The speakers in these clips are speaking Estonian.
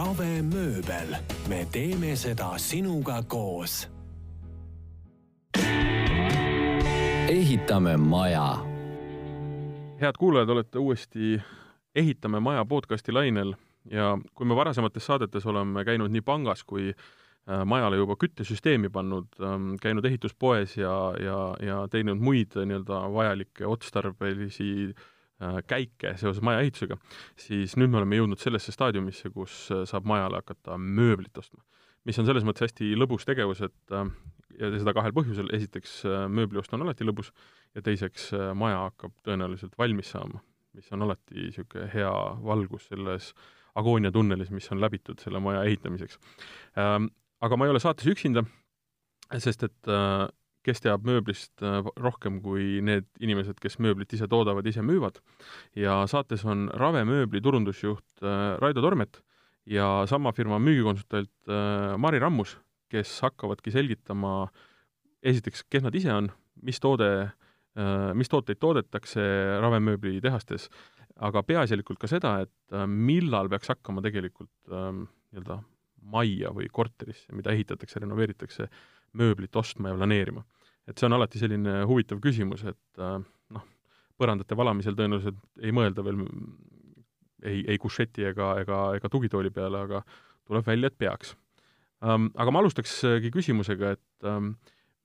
Rave mööbel, me teeme seda sinuga koos. ehitame maja. head kuulajad, olete uuesti Ehitame maja podcasti lainel ja kui me varasemates saadetes oleme käinud nii pangas kui äh, majale juba küttesüsteemi pannud, ähm, käinud ehituspoes ja, ja, ja teinud muid nii-öelda vajalikke otstarbelisi äh, käike seoses maja ehitusega, siis nüüd me oleme jõudnud sellesse staadiumisse, kus äh, saab majale hakata mööblit ostma. mis on selles mõttes hästi lõbus tegevus, et ja seda kahel põhjusel, esiteks mööbli ost on alati lõbus ja teiseks maja hakkab tõenäoliselt valmis saama, mis on alati niisugune hea valgus selles agooniatunnelis, mis on läbitud selle maja ehitamiseks. Ähm, aga ma ei ole saates üksinda, sest et äh, kes teab mööblist äh, rohkem kui need inimesed, kes mööblit ise toodavad, ise müüvad, ja saates on Rave mööbli turundusjuht äh, Raido Tormet ja sama firma müügikonsultant Mari Rammus, kes hakkavadki selgitama esiteks, kes nad ise on, mis toode, mis tooteid toodetakse ravemööbli tehastes aga peaasjalikult ka seda, et äh, millal peaks hakkama tegelikult ähm, nii-öelda majja või korterisse, mida ehitatakse, renoveeritakse, mööblit ostma ja planeerima. et see on alati selline huvitav küsimus, et äh, noh, põrandate valamisel tõenäoliselt ei mõelda veel ei, ei kušeti ega, ega, ega tugitooli peale, aga tuleb välja, et peaks um,. Aga ma alustakski küsimusega, et um,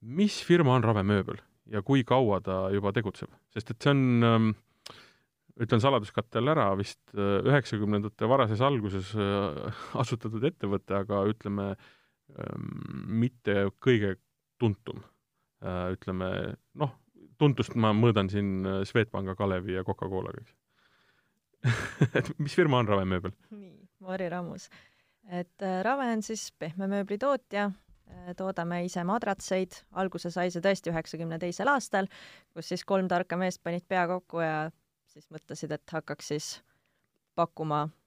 mis firma on Rave Mööbel ja kui kaua ta juba tegutseb, sest et see on um, ütlen saladuskatte all ära, vist äh, üheksakümnendate varases alguses äh, asutatud ettevõte, aga ütleme, ähm, mitte kõige tuntum. Äh, ütleme, noh, tuntust ma mõõdan siin Swedbanka, Kalevi ja Coca-Colaga, eks et mis firma on Rave mööbel? nii, Mari Rammus. et Rave on siis pehme mööbli tootja, toodame ise madratseid, alguse sai see tõesti üheksakümne teisel aastal, kus siis kolm tarka meest panid pea kokku ja siis mõtlesid, et hakkaks siis pakkuma äh,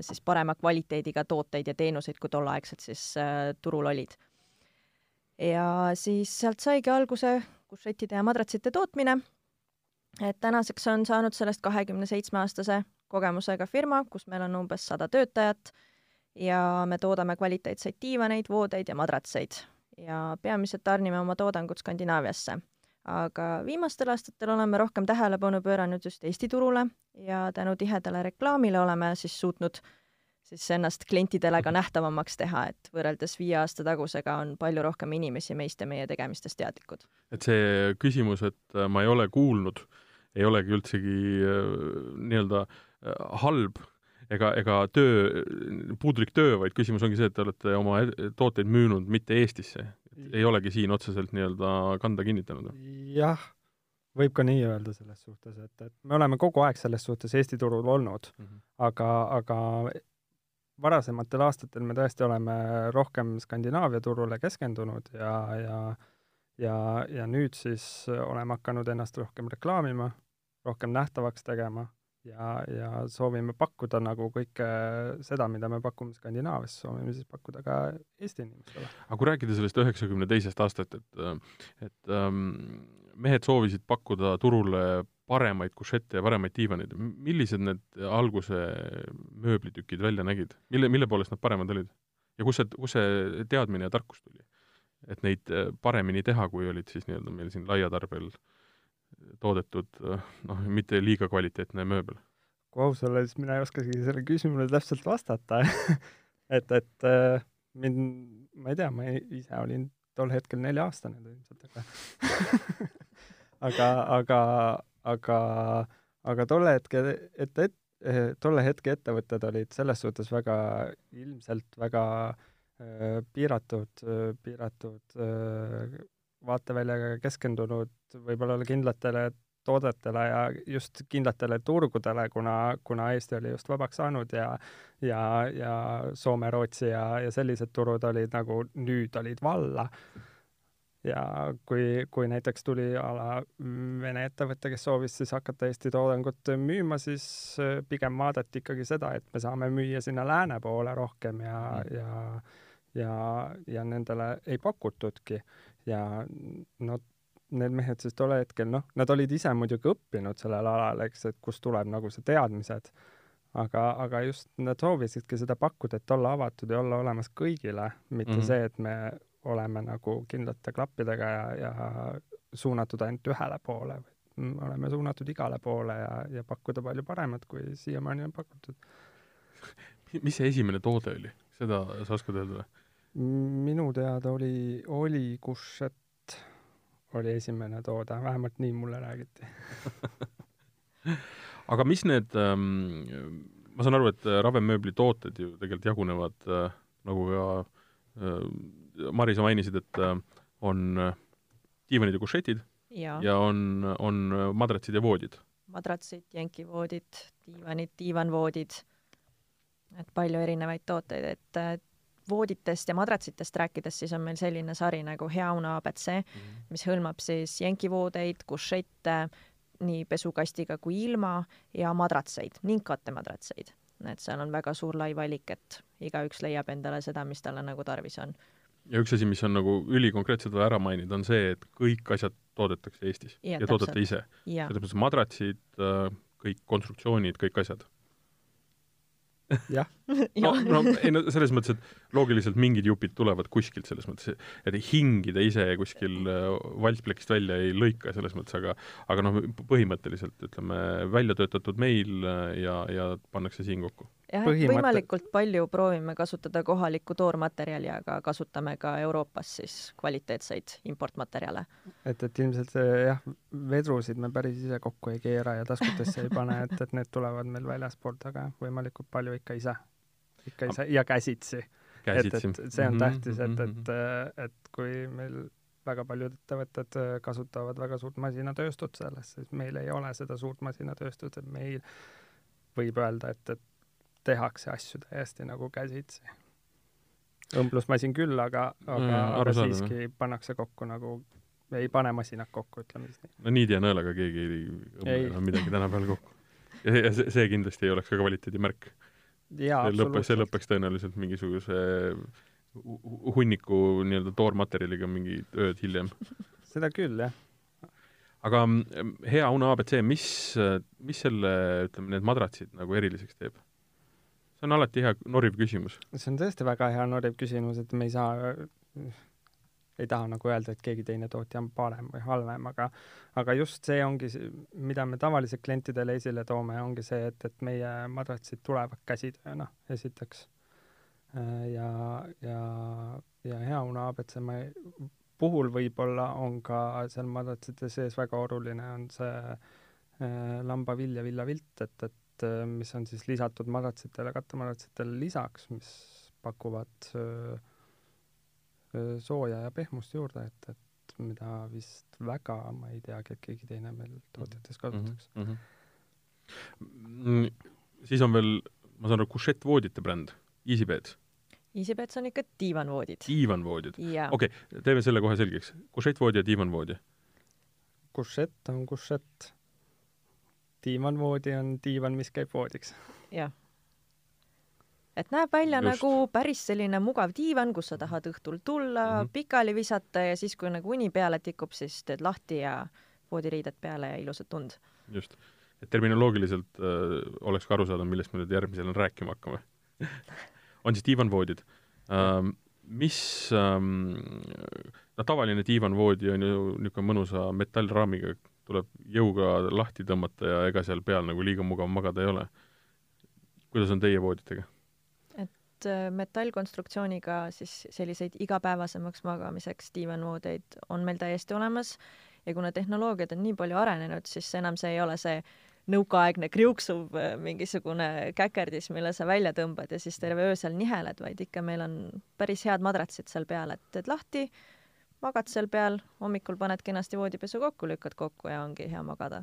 siis parema kvaliteediga tooteid ja teenuseid, kui tolleaegselt siis äh, turul olid. ja siis sealt saigi alguse kušettide ja madratsite tootmine, et tänaseks on saanud sellest kahekümne seitsme aastase kogemusega firma, kus meil on umbes sada töötajat ja me toodame kvaliteetseid diivaneid, voodeid ja madratseid. Ja peamiselt tarnime oma toodangut Skandinaaviasse aga viimastel aastatel oleme rohkem tähelepanu pööranud just Eesti turule ja tänu tihedale reklaamile oleme siis suutnud siis ennast klientidele ka nähtavamaks teha, et võrreldes viie aasta tagusega on palju rohkem inimesi meist ja meie tegemistest teadlikud. et see küsimus, et äh, ma ei ole kuulnud, ei olegi üldsegi äh, nii-öelda äh, halb ega, ega töö, puudulik töö, vaid küsimus ongi see, et te olete oma tooteid müünud mitte Eestisse, ei olegi siin otseselt nii-öelda kanda kinnitanud? jah, võib ka nii öelda selles suhtes, et, et me oleme kogu aeg selles suhtes Eesti turul olnud mm, -hmm. aga, aga varasematel aastatel me tõesti oleme rohkem Skandinaavia turule keskendunud ja, ja ja, ja nüüd siis oleme hakanud ennast rohkem reklaamima, rohkem nähtavaks tegema ja, ja soovime pakkuda nagu kõike seda, mida me pakume Skandinaavias, soovime siis pakkuda ka Eesti inimestele. aga kui rääkida sellest üheksakümne teisest aastast, et et ähm, mehed soovisid pakkuda turule paremaid kušette ja paremaid diivaneid, millised need alguse mööblitükid välja nägid? mille, mille poolest nad paremad olid? ja kus see, kus see teadmine ja tarkus tuli? et neid äh, paremini teha, kui olid siis nii-öelda meil siin laiatarbel äh, toodetud noh, mitte liiga kvaliteetne mööbel? kui aus olla, siis mina ei oskagi sellele küsimusele täpselt vastata et, et äh, mind, ma ei tea, ma ise olin tol hetkel nelja-aastane ilmselt, aga aga, aga, aga, tolle hetke, et, et tolle hetke ettevõtted olid selles suhtes väga, ilmselt väga äh, piiratud, piiratud äh, vaateväljaga keskendunud võib-olla kindlatele toodetele ja just kindlatele turgudele, kuna, kuna Eesti oli just vabaks saanud ja ja, ja Soome, Rootsi ja, ja sellised turud olid nagu nüüd olid valla. ja kui, kui näiteks tuli a la Vene ettevõte, kes soovis siis hakata Eesti toodangut müüma, siis äh, pigem vaadati ikkagi seda, et me saame müüa sinna lääne poole rohkem ja mm., ja ja, ja nendele ei pakutudki ja no need mehed siis tol hetkel, noh, nad olid ise muidugi õppinud sellel alal, eks, et kust tuleb nagu see teadmised, aga, aga just nad soovisidki seda pakkuda, et olla avatud ja olla olemas kõigile, mitte mm. -hmm. see, et me oleme nagu kindlate klappidega ja, ja suunatud ainult ühele poole, vaid me oleme suunatud igale poole ja, ja pakkuda palju paremat, kui siiamaani on pakutud. mis see esimene toode oli? seda sa oskad öelda või? Minu teada oli, oli Kušet oli esimene toode, vähemalt nii mulle räägiti. aga mis need ähm,, ma saan aru, et äh, ravemmööbli tooted ju tegelikult jagunevad äh, nagu ka äh, Mari, sa mainisid, et äh, on äh, diivanid ja kušetid ja, ja on, on äh, madratsid ja voodid. madratsid, jänkivoodid, diivanid, diivanvoodid, et palju erinevaid tooteid, et äh, vooditest ja madratsitest rääkides, siis on meil selline sari nagu Hea Una abc, mis hõlmab siis jänkivoodeid, kušette, nii pesukastiga kui ilma ja madratseid ning kattemadratseid. et seal on väga suur lai valik, et igaüks leiab endale seda, mis talle nagu tarvis on. ja üks asi, mis on nagu ülikonkreetselt vaja ära mainida, on see, et kõik asjad toodetakse Eestis Ja, ja, toodate ise. ja selles mõttes madratsid, kõik konstruktsioonid, kõik asjad. Jah, no, no ei no selles mõttes, et loogiliselt mingid jupid tulevad kuskilt, selles mõttes, et hingida ise kuskil äh, valsplekist välja ei lõika selles mõttes, aga aga noh, põhimõtteliselt ütleme, välja töötatud meil äh, ja, ja pannakse siin kokku. Jah, et põhimõte- võimalikult palju proovime kasutada kohalikku toormaterjali, aga kasutame ka Euroopas siis kvaliteetseid importmaterjale. et, et ilmselt see jah, vedrusid me päris ise kokku ei keera ja taskutesse ei pane, et, et need tulevad meil väljaspoolt, aga võimalikult palju ikka ise, ikka ise ja käsitsi. et, käsitsi. et see on Mhm, tähtis, et, mhm, et, et kui meil väga paljud ettevõtted kasutavad väga suurt masinatööstust selles, siis meil ei ole seda suurt masinatööstust, et meil võib öelda, et, et tehakse asju täiesti nagu käsitsi. õmblusmasin küll, aga, aga, Jaa, aga siiski pannakse kokku nagu, ei pane masinad kokku, ütleme siis nii. no niidi ja nõelaga keegi ei õmble enam midagi tänapäeval kokku. ja see, see, see kindlasti ei oleks ka kvaliteedimärk. see lõpeks, see lõpeks tõenäoliselt mingisuguse hu- hu- hunniku nii-öelda toormaterjaliga mingi ööd hiljem. seda küll, jah. aga mm, hea Una abc, mis, mis selle, ütleme, need madratsid nagu eriliseks teeb? See on alati hea noriv küsimus. see on tõesti väga hea noriv küsimus, et me ei saa, ei taha nagu öelda, et keegi teine tootja on parem või halvem, aga aga just see ongi, mida me tavaliselt klientidele esile toome, ongi see, et, et meie madratsid tulevad käsitööna, esiteks. ja, ja, ja hea ma ei, puhul võib-olla on ka seal madratsite sees väga oluline on see äh, lambavilja villavilt, et, et mis on siis lisatud madratsitele, kattemadratsitele lisaks, mis pakuvad öö, öö, sooja ja pehmust juurde, et, et mida vist väga, ma ei teagi, et keegi teine meil tootjates kasutaks mm. mm. -hmm. siis on veel, ma saan aru, kušettvoodite bränd, EasyBed, EasyBets on ikka diivanvoodid. diivanvoodid. okei okay,, teeme selle kohe selgeks. kušettvoodi ja diivanvoodi. -hmm. kušett on kušett. Diivanvoodi on diivan, mis käib voodiks. jah. et näeb välja Just. Nagu päris selline mugav diivan, kus sa tahad õhtul tulla mm. -hmm. pikali visata ja siis, kui nagu uni peale tikub, siis teed lahti ja voodiriided peale ja ilusad tund. just. et terminoloogiliselt äh, oleks ka aru saada, millest me nüüd järgmisena rääkima hakkame on siis diivanvoodid ähm, mis ähm, no tavaline diivanvoodi on ju niisugune mõnusa metallraamiga, tuleb jõuga lahti tõmmata ja ega seal peal nagu liiga mugav magada ei ole. kuidas on teie vooditega? et äh, metallkonstruktsiooniga siis selliseid igapäevasemaks magamiseks diivanvoodeid on meil täiesti olemas ja kuna tehnoloogiad on nii palju arenenud, siis enam see ei ole see nõukaaegne kriuksuv äh, mingisugune käkerdis, mille sa välja tõmbad ja siis terve öö seal niheled, vaid ikka meil on päris head madratsid seal peal, et teed lahti, magad seal peal, hommikul paned kenasti voodipesu kokku, lükkad kokku ja ongi hea magada.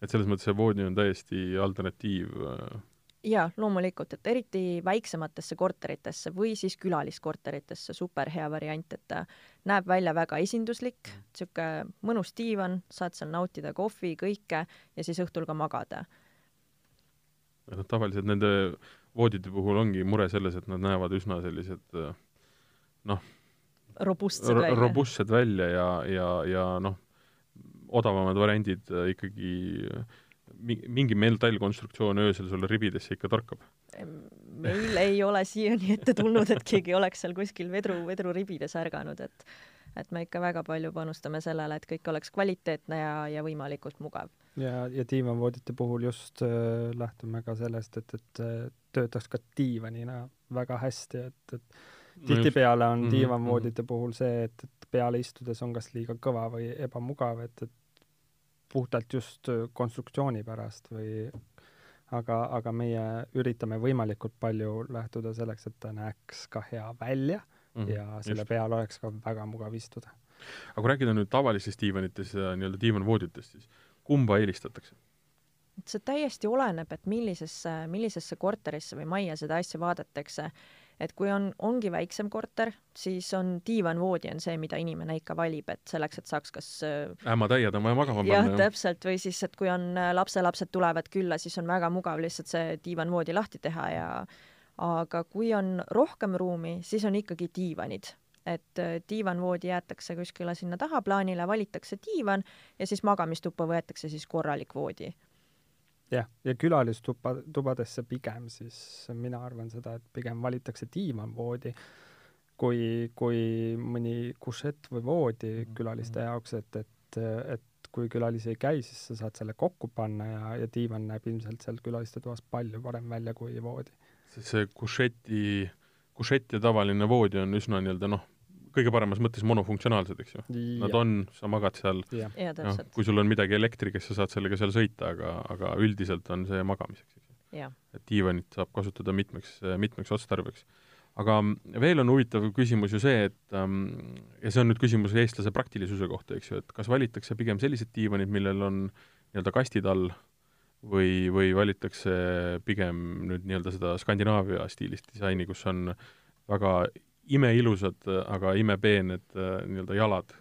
et selles mõttes see voodi on täiesti alternatiiv äh, jaa, loomulikult, et eriti väiksematesse korteritesse või siis külaliskorteritesse super hea variant, et ta näeb välja väga esinduslik, niisugune mõnus diivan, saad seal nautida kohvi, kõike ja siis õhtul ka magada. noh, tavaliselt nende voodite puhul ongi mure selles, et nad näevad üsna sellised äh, robustsed ro- välja. robustsed välja ja, ja, ja noh, odavamad variandid äh, ikkagi mi-, mingi metallkonstruktsioon öösel sulle ribidesse ikka torkab? meil ei ole siiani ette tulnud, et keegi oleks seal kuskil vedru, vedruribides ärganud, et et me ikka väga palju panustame sellele, et kõik oleks kvaliteetne ja, ja võimalikult mugav. ja, ja diivanvoodite puhul just äh, lähtume ka sellest, et, et äh, töötaks ka diivanina väga hästi, et, et tihtipeale on mm -hmm. diivanvoodite puhul see, et, et peale istudes on kas liiga kõva või ebamugav, et, et puhtalt just konstruktsiooni pärast või aga, aga meie üritame võimalikult palju lähtuda selleks, et ta näeks ka hea välja mm -hmm, ja selle just. peal oleks ka väga mugav istuda. aga kui rääkida nüüd tavalistest diivanitest ja nii-öelda diivanvooditest, siis kumba eelistatakse? see täiesti oleneb, et millisesse, millisesse korterisse või majja seda asja vaadatakse et kui on, ongi väiksem korter, siis on diivanvoodi on see, mida inimene ikka valib, et selleks, et saaks kas ämmatäied on vaja magama panna. jah, täpselt, või siis, et kui on äh, lapselapsed tulevad külla, siis on väga mugav lihtsalt see diivanvoodi lahti teha ja aga kui on rohkem ruumi, siis on ikkagi diivanid et äh, diivanvoodi jäetakse kuskile sinna tahaplaanile, valitakse diivan ja siis magamistuppa võetakse siis korralik voodi jah, ja külalistuba, tubadesse pigem siis mina arvan seda, et pigem valitakse diivanvoodi kui, kui mõni kušett või voodi mhm, külaliste mhm. jaoks, et, et, et kui külalisi ei käi, siis sa saad selle kokku panna ja, ja diivan näeb ilmselt seal külaliste toas palju parem välja kui voodi. see kušeti, kušett ja tavaline voodi on üsna nii-öelda noh, kõige paremas mõttes monofunktsionaalsed, eks ju. Nad on, sa magad seal, noh, kui sul on midagi elektriga, siis sa saad sellega seal sõita, aga, aga üldiselt on see magamiseks, eks ju. et diivanit saab kasutada mitmeks, mitmeks otstarbeks. aga veel on huvitav küsimus ju see, et ähm, ja see on nüüd küsimus eestlase praktilisuse kohta, eks ju, et kas valitakse pigem sellised diivanid, millel on nii-öelda kastid all, või, või valitakse pigem nüüd nii-öelda seda Skandinaavia stiilist disaini, kus on väga imeilusad, aga imepeened äh, nii-öelda jalad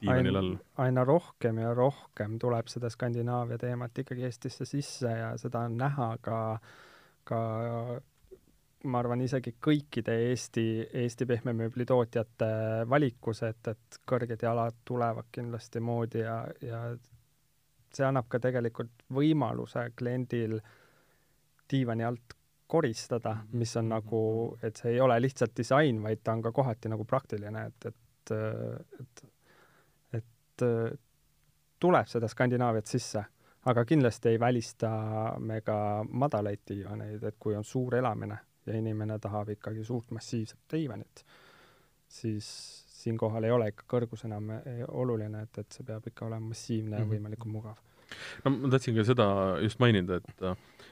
diivanil all. aina rohkem ja rohkem tuleb seda Skandinaavia teemat ikkagi Eestisse sisse ja seda on näha ka, ka ma arvan, isegi kõikide Eesti, Eesti pehmemööbli tootjate valikus, et, et kõrged jalad tulevad kindlasti moodi ja, ja see annab ka tegelikult võimaluse kliendil diivani alt koristada, mis on nagu, et see ei ole lihtsalt disain, vaid ta on ka kohati nagu praktiline, et, et, et, et tuleb seda Skandinaaviat sisse, aga kindlasti ei välista me ka madalaid diivaneid, et kui on suur elamine ja inimene tahab ikkagi suurt massiivset diivanit, siis siinkohal ei ole ikka kõrgus enam eh, oluline, et, et see peab ikka olema massiivne ja mhm. võimalikult mugav no ma tahtsin ka seda just mainida, et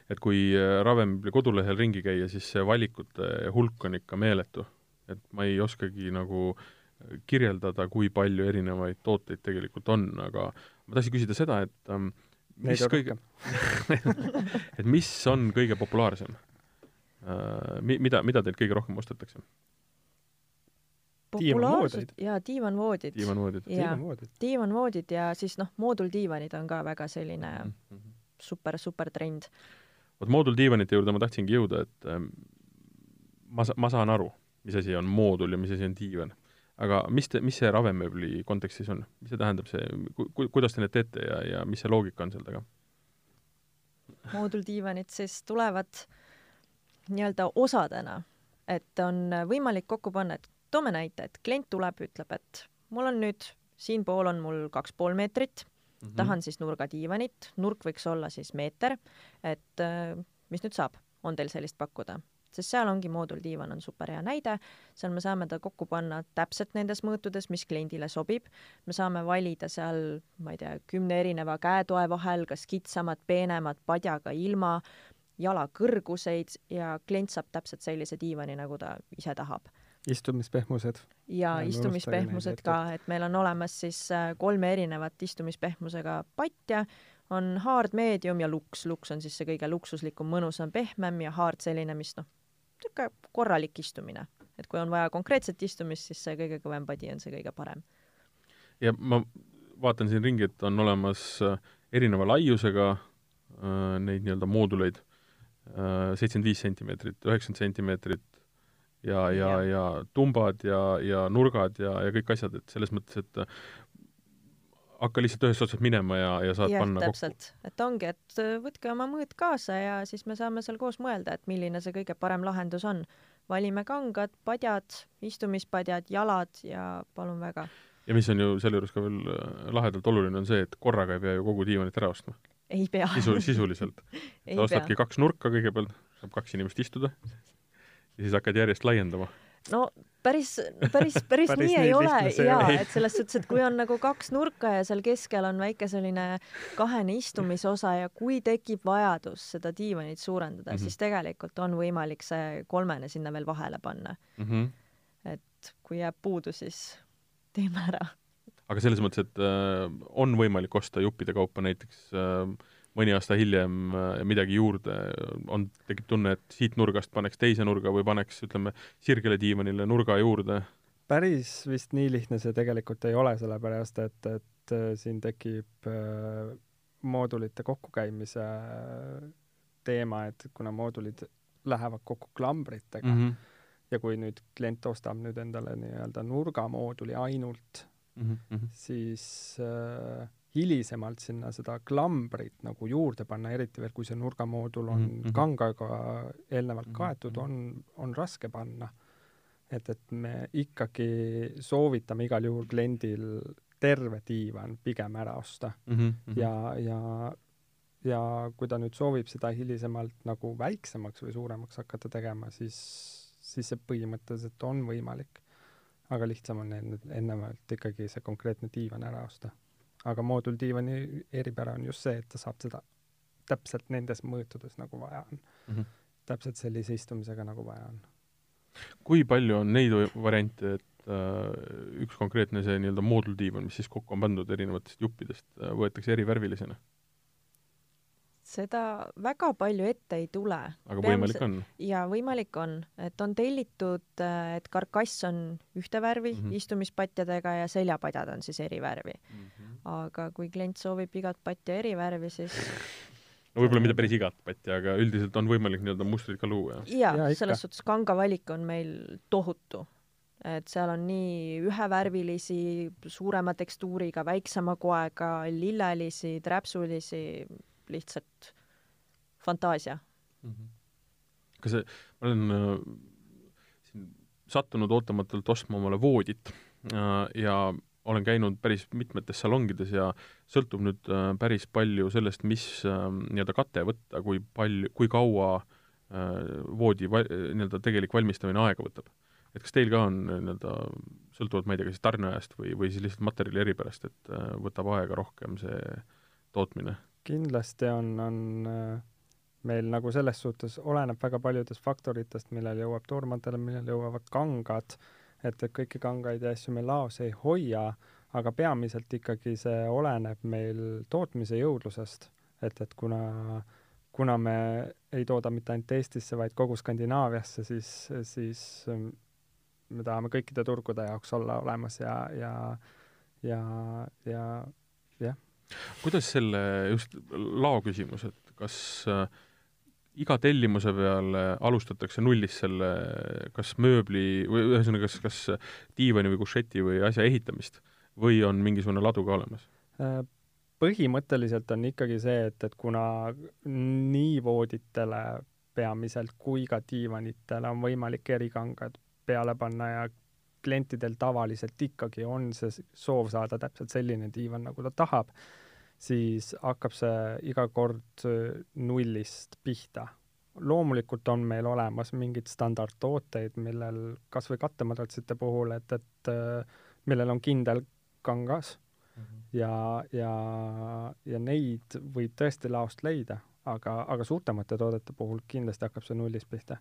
et kui Ravemebli kodulehel ringi käia, siis see valikute hulk on ikka meeletu. et ma ei oskagi nagu kirjeldada, kui palju erinevaid tooteid tegelikult on, aga ma tahtsin küsida seda, et ähm, mis kõige et mis on kõige populaarsem äh,? Mi-, mida, mida teilt kõige rohkem ostetakse? Populaarsed ja diivanvoodid. diivanvoodid. diivanvoodid. diivanvoodid ja siis noh, mooduldiivanid on ka väga selline mm -hmm. super, super trend. vot mooduldiivanite juurde ma tahtsingi jõuda, et ähm, ma sa-, ma saan aru, mis asi on moodul ja mis asi on diivan. aga mis te, mis see ravemööbli kontekstis on, mis see tähendab, see ku,, kuidas te need teete ja, ja mis see loogika on seal taga? mooduldiivanid siis tulevad nii-öelda osadena, et on võimalik kokku panna, et toome näite, et klient tuleb, ütleb, et mul on nüüd, siinpool on mul kaks pool meetrit mm, -hmm. tahan siis nurgadiivanit, nurk võiks olla siis meeter, et äh, mis nüüd saab, on teil sellist pakkuda? sest seal ongi mooduldiivan on super hea näide, seal me saame ta kokku panna täpselt nendes mõõtudes, mis kliendile sobib. me saame valida seal, ma ei tea, kümne erineva käetoe vahel, kas kitsamad, peenemad, padjaga, ilma, jala kõrguseid ja klient saab täpselt sellise diivani, nagu ta ise tahab istumispehmused. ja istumispehmused ka, et meil on olemas siis äh, kolme erinevat istumispehmusega patja, on hard, medium ja luks. luks on siis see kõige luksuslikum, mõnusam, pehmem ja hard selline, mis noh, niisugune korralik istumine. et kui on vaja konkreetset istumist, siis see kõige kõvem padi on see kõige parem. ja ma vaatan siin ringi, et on olemas äh, erineva laiusega äh, neid nii-öelda mooduleid, seitsekümmend viis sentimeetrit, üheksakümmend sentimeetrit, ja, ja, ja tumbad ja, ja nurgad ja, ja kõik asjad, et selles mõttes, et hakka lihtsalt ühest otsast minema ja, ja saad jah, panna täpselt, et ongi, et äh, võtke oma mõõt kaasa ja siis me saame seal koos mõelda, et milline see kõige parem lahendus on. valime kangad, padjad, istumispadjad, jalad ja palun väga. ja mis on ju selle juures ka veel äh, lahedalt oluline, on see, et korraga ei pea ju kogu diivanit ära ostma. ei pea. sisu, sisuliselt. sa ostadki kaks nurka kõigepealt, saab kaks inimest istuda, ja siis hakkad järjest laiendama. no päris, päris, päris Päris nii nii ei ole ole. et selles suhtes, et kui on nagu kaks nurka ja seal keskel on väike selline kahene istumisosa ja kui tekib vajadus seda diivanit suurendada mm. -hmm. siis tegelikult on võimalik see kolmene sinna veel vahele panna. Mm -hmm. et kui jääb puudu, siis teeme ära. aga selles mõttes, et äh, on võimalik osta juppide kaupa näiteks äh, mõni aasta hiljem äh, midagi juurde, on, tekib tunne, et siit nurgast paneks teise nurga või paneks, ütleme, sirgele diivanile nurga juurde. päris vist nii lihtne see tegelikult ei ole, sellepärast et, et äh, siin tekib äh, moodulite kokkukäimise äh, teema, et kuna moodulid lähevad kokku klambritega mm. -hmm. ja kui nüüd klient ostab nüüd endale nii-öelda nurgamooduli ainult, Mm -hmm. siis äh, hilisemalt sinna seda klambrit nagu juurde panna, eriti veel, kui see nurgamoodul on mm. -hmm. kangaga eelnevalt Mhm, kaetud, mhm. on, on raske panna. et, et me ikkagi soovitame igal juhul kliendil terve diivan pigem ära osta Mm -hmm. ja, ja ja kui ta nüüd soovib seda hilisemalt nagu väiksemaks või suuremaks hakata tegema, siis, siis see põhimõtteliselt on võimalik. aga lihtsam on enne, ennemalt ikkagi see konkreetne diivan ära osta. Aga mooduldiivani eripära on just see, et ta saab seda täpselt nendes mõõtudes, nagu vaja on mm. -hmm. täpselt sellise istumisega, nagu vaja on. kui palju on neid variante, et äh, üks konkreetne see nii-öelda mooduldiivan, mis siis kokku on pandud erinevatest juppidest, võetakse erivärvilisena, seda väga palju ette ei tule. aga võimalik on? ja võimalik on, et on tellitud, et karkass on ühte värvi mm. -hmm. istumispatjadega ja seljapadjad on siis eri värvi. Mm -hmm. aga kui klient soovib igat patja eri värvi, siis no võib-olla mitte päris igat patti, aga üldiselt on võimalik nii-öelda mustrit ka luua, Jaa, ja selles suhtes kanga valik on meil tohutu. et seal on nii ühevärvilisi, suurema tekstuuriga, väiksema koega, lillelisi, träpsulisi, lihtsalt fantaasia. kas see, ma olen äh, siin sattunud ootamatult ostma omale voodit äh, ja olen käinud päris mitmetes salongides ja sõltub nüüd äh, päris palju sellest, mis äh, nii-öelda kate võtta, kui palju, kui kaua äh, voodi va-, nii-öelda tegelik valmistamine aega võtab. et kas teil ka on nii-öelda, sõltuvalt, ma ei tea, kas tarneajast või, või siis lihtsalt materjali eripärast, et äh, võtab aega rohkem see tootmine? Kindlasti on, on äh, meil nagu selles suhtes oleneb väga paljudest faktoritest, millal jõuab toormatele, millal jõuavad kangad, et, et kõiki kangaid ja asju me laos ei hoia, aga peamiselt ikkagi see oleneb meil tootmise jõudlusest. et, et kuna, kuna me ei tooda mitte ainult Eestisse, vaid kogu Skandinaaviasse, siis, siis ähm, me tahame kõikide turgude jaoks olla olemas ja, ja, ja, ja kuidas selle, just lao küsimus, et kas äh, iga tellimuse peale alustatakse nullist selle kas mööbli või ühesõnaga, kas, kas diivani või kušeti või asja ehitamist või on mingisugune ladu ka olemas? Äh, põhimõtteliselt on ikkagi see, et, et kuna nii vooditele peamiselt kui ka diivanitele on võimalik erikangad peale panna ja klientidel tavaliselt ikkagi on see soov saada täpselt selline diivan, nagu ta tahab, siis hakkab see iga kord äh, nullist pihta. loomulikult on meil olemas mingeid standardtooteid, millel kas või kattemadratsite puhul, et, et äh, millel on kindel kangas ja, ja, ja neid võib tõesti laost leida, aga, aga suurtemate toodete puhul kindlasti hakkab see nullist pihta.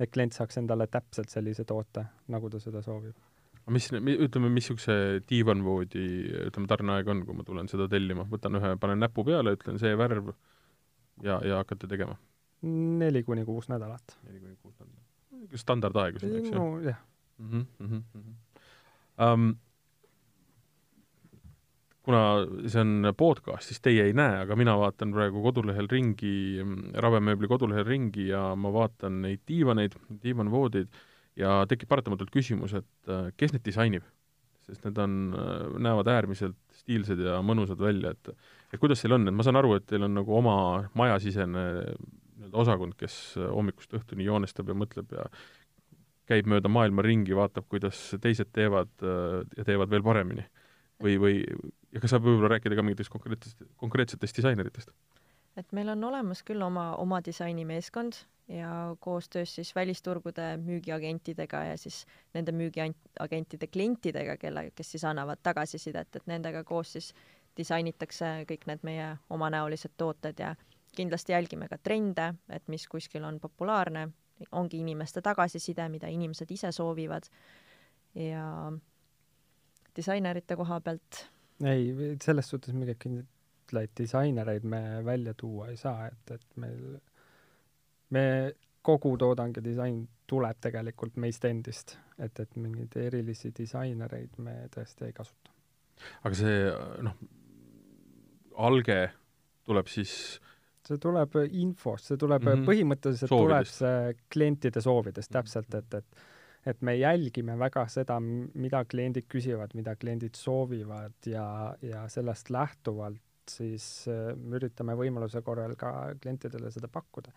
Et klient saaks endale täpselt sellise toote, nagu ta seda soovib. mis, ütleme, missuguse diivanvoodi, ütleme, tarneaeg on, kui ma tulen seda tellima, võtan ühe, panen näpu peale, ütlen see värv ja, ja hakkate tegema? neli kuni kuus nädalat. neli kuni kuus nädalat. standardaeg eks ju? nojah. mm. -hmm, mm -hmm. Um, kuna see on podcast, siis teie ei näe, aga mina vaatan praegu kodulehel ringi, Ravemööbli kodulehel ringi ja ma vaatan neid diivaneid, diivanvoodeid ja tekib paratamatult küsimus, et äh, kes need disainib? sest need on, näevad äärmiselt stiilsed ja mõnusad välja, et et kuidas teil on, et ma saan aru, et teil on nagu oma majasisene nii-öelda osakond, kes hommikust õhtuni joonestab ja mõtleb ja käib mööda maailma ringi, vaatab, kuidas teised teevad ja teevad veel paremini. Või, või ja kas saab võib-olla rääkida ka mingitest konkreetsetest, konkreetsetest disaineritest? et meil on olemas küll oma, oma disainimeeskond ja koostöös siis välisturgude müügiagentidega ja siis nende müügiagentide klientidega, kelle, kes siis annavad tagasisidet, et nendega koos siis disainitakse kõik need meie omanäolised tooted ja kindlasti jälgime ka trende, et mis kuskil on populaarne, ongi inimeste tagasiside, mida inimesed ise soovivad ja disainerite koha pealt ei, selles suhtes mingeid kindlaid disainereid me välja tuua ei saa, et, et meil me, kogu toodang ja disain tuleb tegelikult meist endist, et, et mingeid erilisi disainereid me tõesti ei kasuta. aga see, noh, alge tuleb siis see tuleb infost, see tuleb mm -hmm. põhimõtteliselt soovidest. tuleb see klientide soovidest täpselt, et, et et me jälgime väga seda, mida kliendid küsivad, mida kliendid soovivad ja, ja sellest lähtuvalt siis äh, üritame võimaluse korral ka klientidele seda pakkuda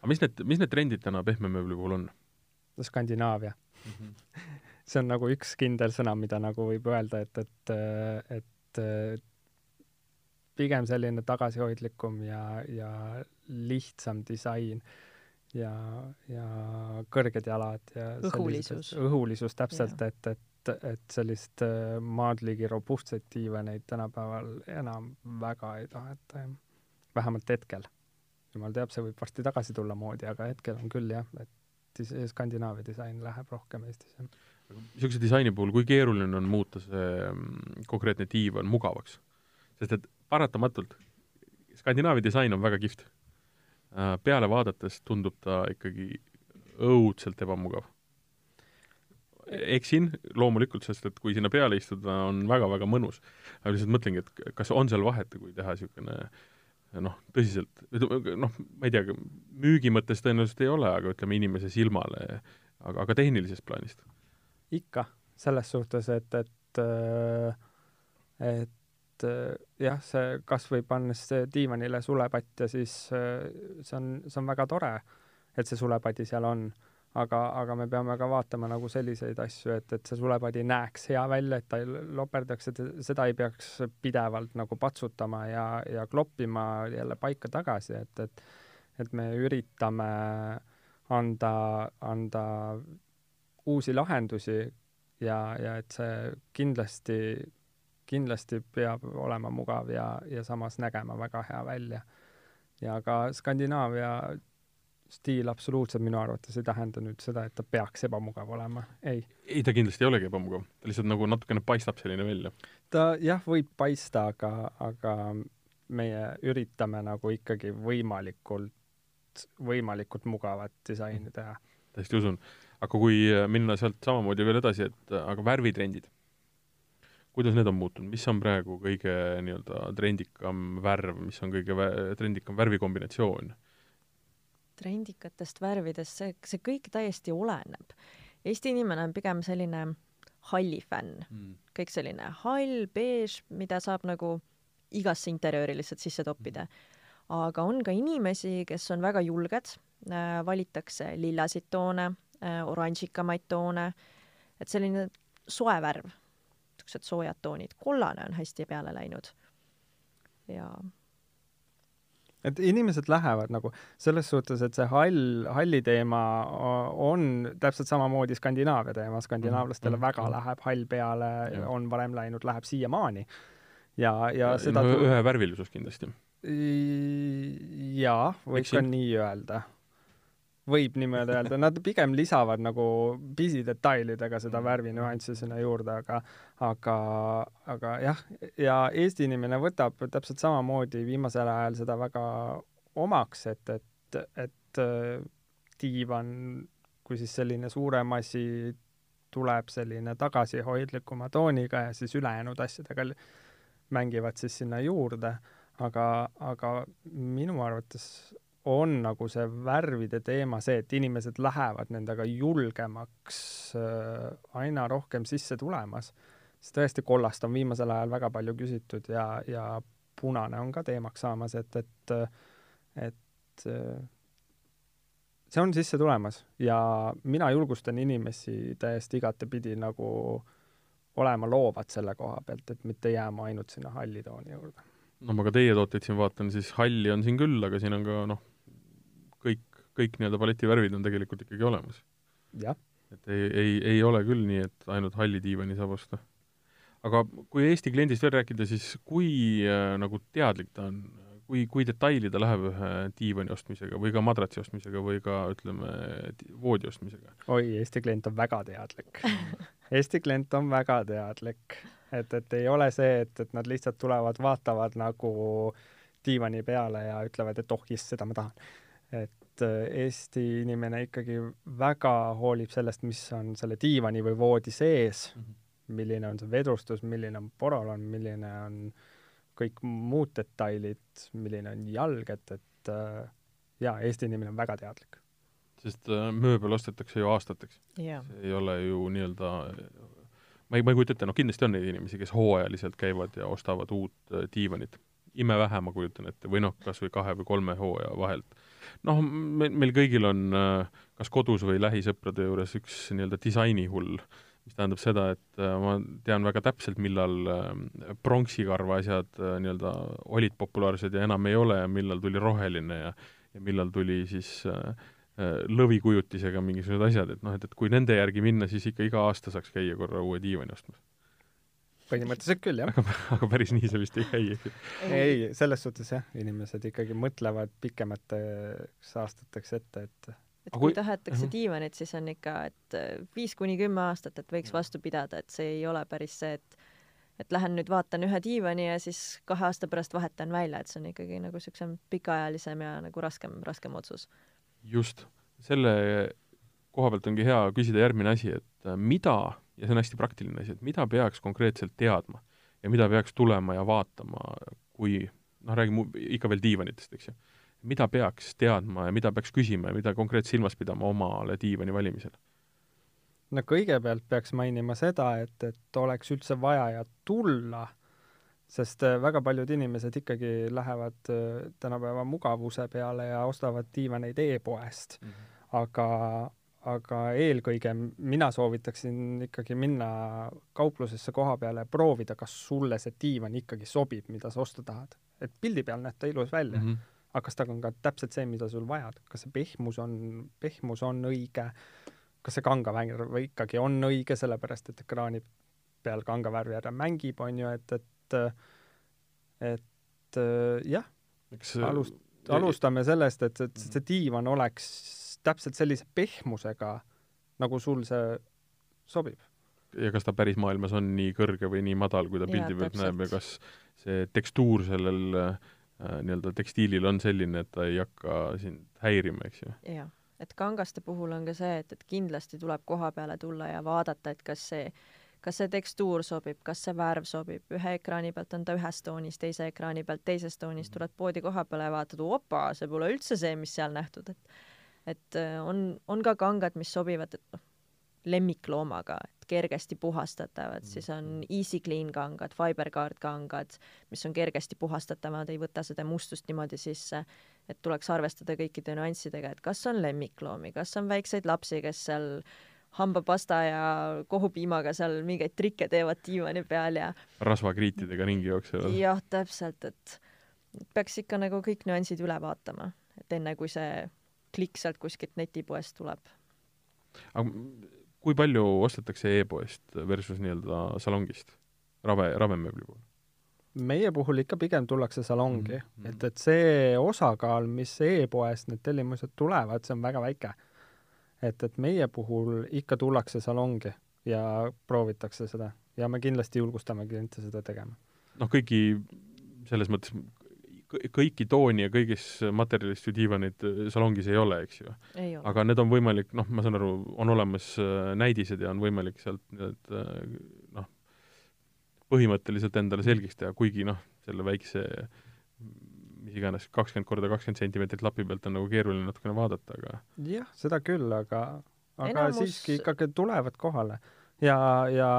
aga mis need, mis need trendid täna pehme mööbli puhul on? Skandinaavia mm. -hmm. see on nagu üks kindel sõna, mida nagu võib öelda, et, et, et pigem selline tagasihoidlikum ja, ja lihtsam disain ja, ja kõrged jalad ja õhulisus, õhulisus täpselt, et, et, et sellist maadligi robustseid diivaneid tänapäeval enam väga ei taheta, vähemalt hetkel jumal teab, see võib varsti tagasi tulla moodi, aga hetkel on küll jah, et Skandinaavia disain läheb rohkem Eestis, jah. niisuguse disaini puhul, kui keeruline on muuta see mm, konkreetne diivan mugavaks? sest et paratamatult Skandinaavia disain on väga kihvt. Äh, peale vaadates tundub ta ikkagi õudselt ebamugav. eksin loomulikult, sest et kui sinna peale istuda, on väga-väga mõnus. aga lihtsalt mõtlengi, et kas on seal vahet, kui teha niisugune äh, noh, tõsiselt, noh, ma ei tea, müügi mõttes tõenäoliselt ei ole, aga ütleme inimese silmale, aga, aga tehnilisest plaanist? ikka, selles suhtes, et, et et jah, see kas või pannes diivanile sulepatt ja siis see on, see on väga tore, et see sulepadi seal on. Aga, aga me peame ka vaatama nagu selliseid asju, et, et see sulepadi näeks hea välja, et ta ei loperdaks, et seda ei peaks pidevalt nagu patsutama ja, ja kloppima jälle paika tagasi, et, et et me üritame anda, anda uusi lahendusi ja, ja et see kindlasti, kindlasti peab olema mugav ja, ja samas nägema väga hea välja. ja ka Skandinaavia stiil absoluutselt minu arvates ei tähenda nüüd seda, et ta peaks ebamugav olema, ei. ei, ta kindlasti ei olegi ebamugav, ta lihtsalt nagu natukene paistab selline välja. ta jah, võib paista, aga, aga meie üritame nagu ikkagi võimalikult, võimalikult mugavat disaini teha. täiesti usun. aga kui minna sealt samamoodi veel edasi, et aga värvitrendid, kuidas need on muutunud, mis on praegu kõige nii-öelda trendikam värv, mis on kõige vä trendikam värvikombinatsioon? trendikatest värvidest, see, see kõik täiesti oleneb. Eesti inimene on pigem selline halli fänn mm., kõik selline hall, beež, mida saab nagu igasse interjööri lihtsalt sisse toppida. aga on ka inimesi, kes on väga julged äh,, valitakse lillasid toone äh,, oranžikamaid toone, et selline soe värv, niisugused soojad toonid, kollane on hästi peale läinud ja et inimesed lähevad nagu selles suhtes, et see hall, halli teema on täpselt samamoodi Skandinaavia teema, skandinaavlastele mm -hmm. väga läheb hall peale, on varem läinud, läheb siiamaani. ja, ja seda no, ühevärvilisus kindlasti. jaa, võiks ka nii öelda võib niimoodi öelda, nad pigem lisavad nagu pisidetailidega seda mm. värvinüanssi sinna juurde, aga aga, aga jah, ja Eesti inimene võtab täpselt samamoodi viimasel ajal seda väga omaks, et, et, et äh, diivan kui siis selline suurem asi tuleb selline tagasihoidlikuma tooniga ja siis ülejäänud asjadega mängivad siis sinna juurde, aga, aga minu arvates on nagu see värvide teema see, et inimesed lähevad nendega julgemaks äh, aina rohkem sisse tulemas. siis tõesti kollast on viimasel ajal väga palju küsitud ja, ja punane on ka teemaks saamas, et, et, et see on sisse tulemas ja mina julgustan inimesi täiesti igatepidi nagu olema loovad selle koha pealt, et mitte jääma ainult sinna halli tooni juurde. no ma ka teie tooteid siin vaatan, siis halli on siin küll, aga siin on ka noh, kõik, kõik nii-öelda paletivärvid on tegelikult ikkagi olemas. et ei, ei, ei ole küll nii, et ainult halli diivani saab osta. aga kui Eesti kliendist veel rääkida, siis kui äh, nagu teadlik ta on kui, kui detaili ta läheb ühe diivani ostmisega või ka madratsi ostmisega või ka ütleme, voodi ostmisega? oi, Eesti klient on väga teadlik Eesti klient on väga teadlik, et, et ei ole see, et, et nad lihtsalt tulevad, vaatavad nagu diivani peale ja ütlevad, et oh jess, seda ma tahan. Et äh, Eesti inimene ikkagi väga hoolib sellest, mis on selle diivani või voodi sees mm, -hmm. milline on see vedustus, milline on porolon, milline on kõik muud detailid, milline on jalg, et, et äh, jaa, Eesti inimene on väga teadlik. sest äh, mööbel ostetakse ju aastateks yeah.. see ei ole ju nii-öelda ma ei, ma ei kujuta ette, noh kindlasti on neid inimesi, kes hooajaliselt käivad ja ostavad uut äh, diivanit. imevähe, ma kujutan ette, või noh, kas või kahe või kolme hooaja vahelt. Noh, meil, meil kõigil on äh, kas kodus või lähisõprade juures üks nii-öelda disainihull äh, mis tähendab seda, et äh, ma tean väga täpselt, millal äh, pronksikarva asjad äh, nii-öelda olid populaarsed ja enam ei ole ja millal tuli roheline ja ja millal tuli siis lõvikujutisega mingisugused asjad, et noh, et, et kui nende järgi minna, siis ikka iga aasta saaks käia korra uue diivani ostmas. Põhimõtteliselt küll, jah. aga, päris nii see vist ei käi, eks ju. ei, selles suhtes jah, inimesed ikkagi mõtlevad pikemateks aastateks ette, et et kui, kui tahetakse -huh. diivanit, siis on ikka, et äh, viis kuni kümme aastat, et võiks vastu pidada, et see ei ole päris see, et et lähen nüüd vaatan ühe diivani ja siis kahe aasta pärast vahetan välja, et see on ikkagi nagu niisugusem pikaajalisem ja nagu raskem, raskem otsus. just, selle koha pealt ongi hea küsida järgmine asi, et äh, mida, ja see on hästi praktiline asi, et mida peaks konkreetselt teadma ja mida peaks tulema ja vaatama, kui noh, räägime ikka veel diivanitest, eks ju mida peaks teadma ja mida peaks küsima ja mida konkreetselt silmas pidama omale diivani valimisel? no kõigepealt peaks mainima seda, et, et oleks üldse vaja ja tulla, sest äh, väga paljud inimesed ikkagi lähevad äh, tänapäeva mugavuse peale ja ostavad diivaneid e-poest mm. -hmm. aga, aga eelkõige mina soovitaksin ikkagi minna kauplusesse koha peale proovida, kas sulle see diivan ikkagi sobib, mida sa osta tahad. et pildi peal näeb ta ilus välja. Mm, -hmm aga kas ta on ka täpselt see, mida sul vaja, kas see pehmus on, pehmus on õige, kas see kangavärv ikkagi on õige, sellepärast et ekraani peal kangavärv jälle mängib, on ju, et, et et jah, alust-, alustame sellest, et, et see diivan oleks täpselt sellise pehmusega, nagu sul see sobib. ja kas ta päris maailmas on nii kõrge või nii madal, kui ta pildi pealt näeb ja kas see tekstuur sellel äh, nii-öelda tekstiilil on selline, et ta ei hakka sind häirima, eks ju. jah, et kangaste puhul on ka see, et, et kindlasti tuleb koha peale tulla ja vaadata, et kas see, kas see tekstuur sobib, kas see värv sobib, ühe ekraani pealt on ta ühes toonis, teise ekraani pealt teises toonis, mhm. tuled poodi koha peale ja vaatad, opa, see pole üldse see, mis seal nähtud, et et äh, on, on ka kangad, mis sobivad, et noh, lemmikloomaga, et kergesti puhastatavad, siis on mm. Easy Clean kangad, Fiberguard kangad, mis on kergesti puhastatavad, ei võta seda mustust niimoodi sisse, et tuleks arvestada kõikide nüanssidega, et kas on lemmikloomi, kas on väikseid lapsi, kes seal hambapasta ja kohupiimaga seal mingeid trikke teevad diivani peal ja rasvakriitidega ringi jooksevad. jah, täpselt, et peaks ikka nagu kõik nüansid üle vaatama, et enne kui see klikk sealt kuskilt netipoest tuleb. aga kui palju ostetakse e-poest versus nii-öelda salongist rave, ravemööbli puhul? meie puhul ikka pigem tullakse salongi mm, -hmm. et, et see osakaal, mis e-poest need tellimused tulevad, see on väga väike. et, et meie puhul ikka tullakse salongi ja proovitakse seda ja me kindlasti julgustame kliente seda tegema. noh, kõigi selles mõttes kõiki tooni ja kõigis materjalist ju diivanid äh, salongis ei ole, eks ju. aga need on võimalik, noh, ma saan aru, on olemas äh, näidised ja on võimalik sealt need äh, noh, põhimõtteliselt endale selgeks teha, kuigi noh, selle väikse mis iganes, kakskümmend korda kakskümmend sentimeetrit lapi pealt on nagu keeruline natukene vaadata, aga jah, seda küll, aga aga Enamus... siiski ikkagi tulevad kohale ja, ja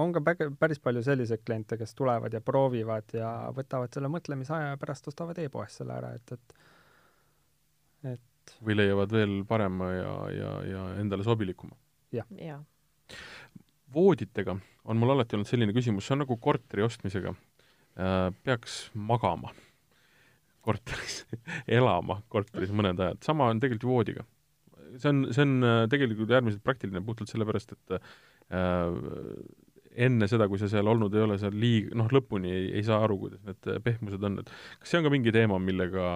on ka päris palju selliseid kliente, kes tulevad ja proovivad ja võtavad selle mõtlemisaja ja pärast ostavad e-poest selle ära, et, et et või leiavad veel parema ja, ja, ja endale sobilikuma. jaa. vooditega on mul alati olnud selline küsimus, see on nagu korteri ostmisega. Peaks magama korteris elama korteris mõned ajad, sama on tegelikult ju voodiga. See on, see on äh, tegelikult äärmiselt praktiline puhtalt sellepärast, et äh, enne seda, kui sa seal olnud ei ole, sa liig-, noh, lõpuni ei, ei saa aru, kuidas need pehmused on, et kas see on ka mingi teema, millega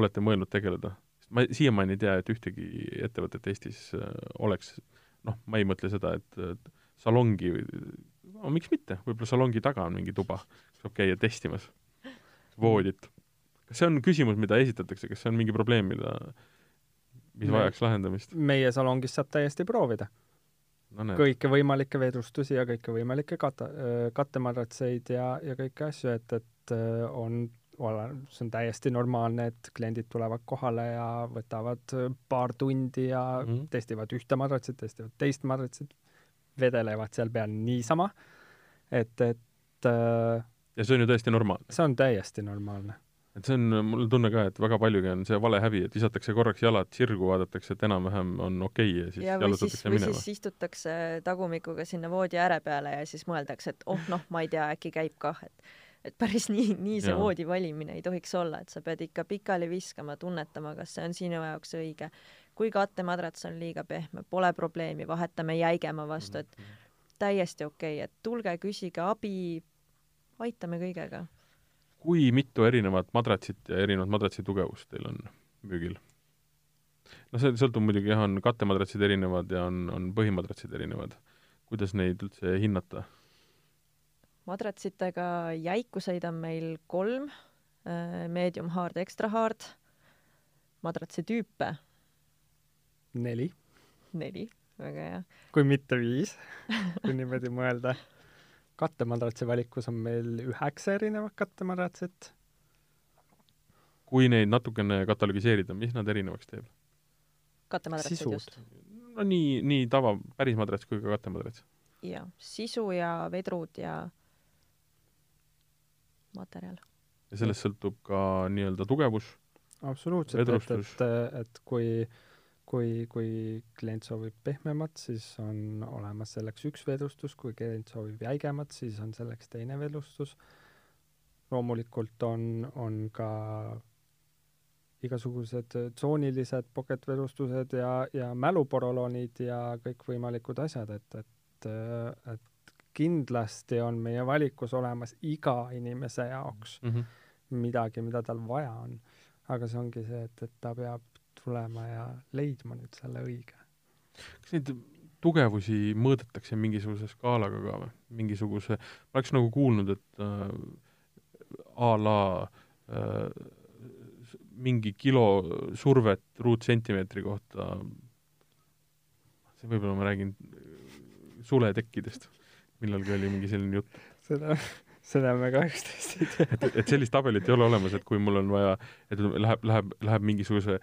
olete mõelnud tegeleda? ma siiamaani ei tea, et ühtegi ettevõtet Eestis äh, oleks, noh, ma ei mõtle seda, et, salongi, no miks mitte, võib-olla salongi taga on mingi tuba, saab käia testimas voodit. kas see on küsimus, mida esitatakse, kas see on mingi probleem, mida, mis Me- vajaks lahendamist? meie salongis saab täiesti proovida no näed, kõiki võimalikke vedrustusi ja kõiki võimalikke kata-, kattemadratseid ja, ja kõiki asju, et, et äh, on, see on täiesti normaalne, et kliendid tulevad kohale ja võtavad äh, paar tundi ja mm testivad ühte madratsit, testivad teist madratsit, vedelevad seal peal niisama, et, et äh, ja see on ju täiesti normaalne. see on täiesti normaalne. Et see on, mul on tunne ka, et väga paljugi on see valehäbi, et visatakse korraks jalad sirgu, vaadatakse, et enam-vähem on okei okay ja siis ja või siis, jalutatakse või minema. siis istutakse tagumikuga sinna voodi ääre peale ja siis mõeldakse, et oh noh, ma ei tea, äkki käib kah, et et päris nii, nii see Jaa. voodi valimine ei tohiks olla, et sa pead ikka pikali viskama, tunnetama, kas see on sinu jaoks õige. kui kattemadrats on liiga pehme, pole probleemi, vahetame jäigema vastu, et täiesti okei okay,, et tulge, küsige abi, aitame kõigega. Kui mitu erinevat madratsit ja erinevat madratsi tugevust teil on müügil? no see sõltub muidugi jah, on kattemadratsid erinevad ja on, on põhimadratsid erinevad. kuidas neid üldse hinnata? madratsitega jäikuseid on meil kolm, medium hard, extra hard, madratsi tüüpe neli, neli, väga hea. kui mitte viis kui niimoodi mõelda. kattemadratsi valikus on meil üheksa erinevat kattemadratsit kui neid natukene katalogiseerida, mis nad erinevaks teeb? kattemadratsid Sisud. just. no nii, nii tava, päris madrats kui ka kattemadrats. jah, sisu ja vedrud ja materjal. ja sellest sõltub ka nii-öelda tugevus, absoluutselt, et, et, et kui, kui, kui klient soovib pehmemat, siis on olemas selleks üks vedrustus, kui klient soovib jäigemat, siis on selleks teine vedrustus. loomulikult on, on ka igasugused tsoonilised pocket-vedrustused ja, ja mäluporolonid ja kõikvõimalikud asjad, et, et, et kindlasti on meie valikus olemas iga inimese jaoks mm. -hmm. midagi, mida tal vaja on. aga see ongi see, et, et ta peab tulema ja leidma nüüd selle õige. kas neid tugevusi mõõdetakse mingisuguse skaalaga ka või? mingisuguse, ma oleks nagu kuulnud, et äh, a la äh, mingi kilo survet ruutsentimeetri kohta, see võib-olla ma räägin äh, suletekkidest, millalgi oli mingi selline jutt, seda, seda me kahjuks tõesti ei tea. et, et sellist tabelit ei ole olemas, et kui mul on vaja, et läheb, läheb, läheb mingisuguse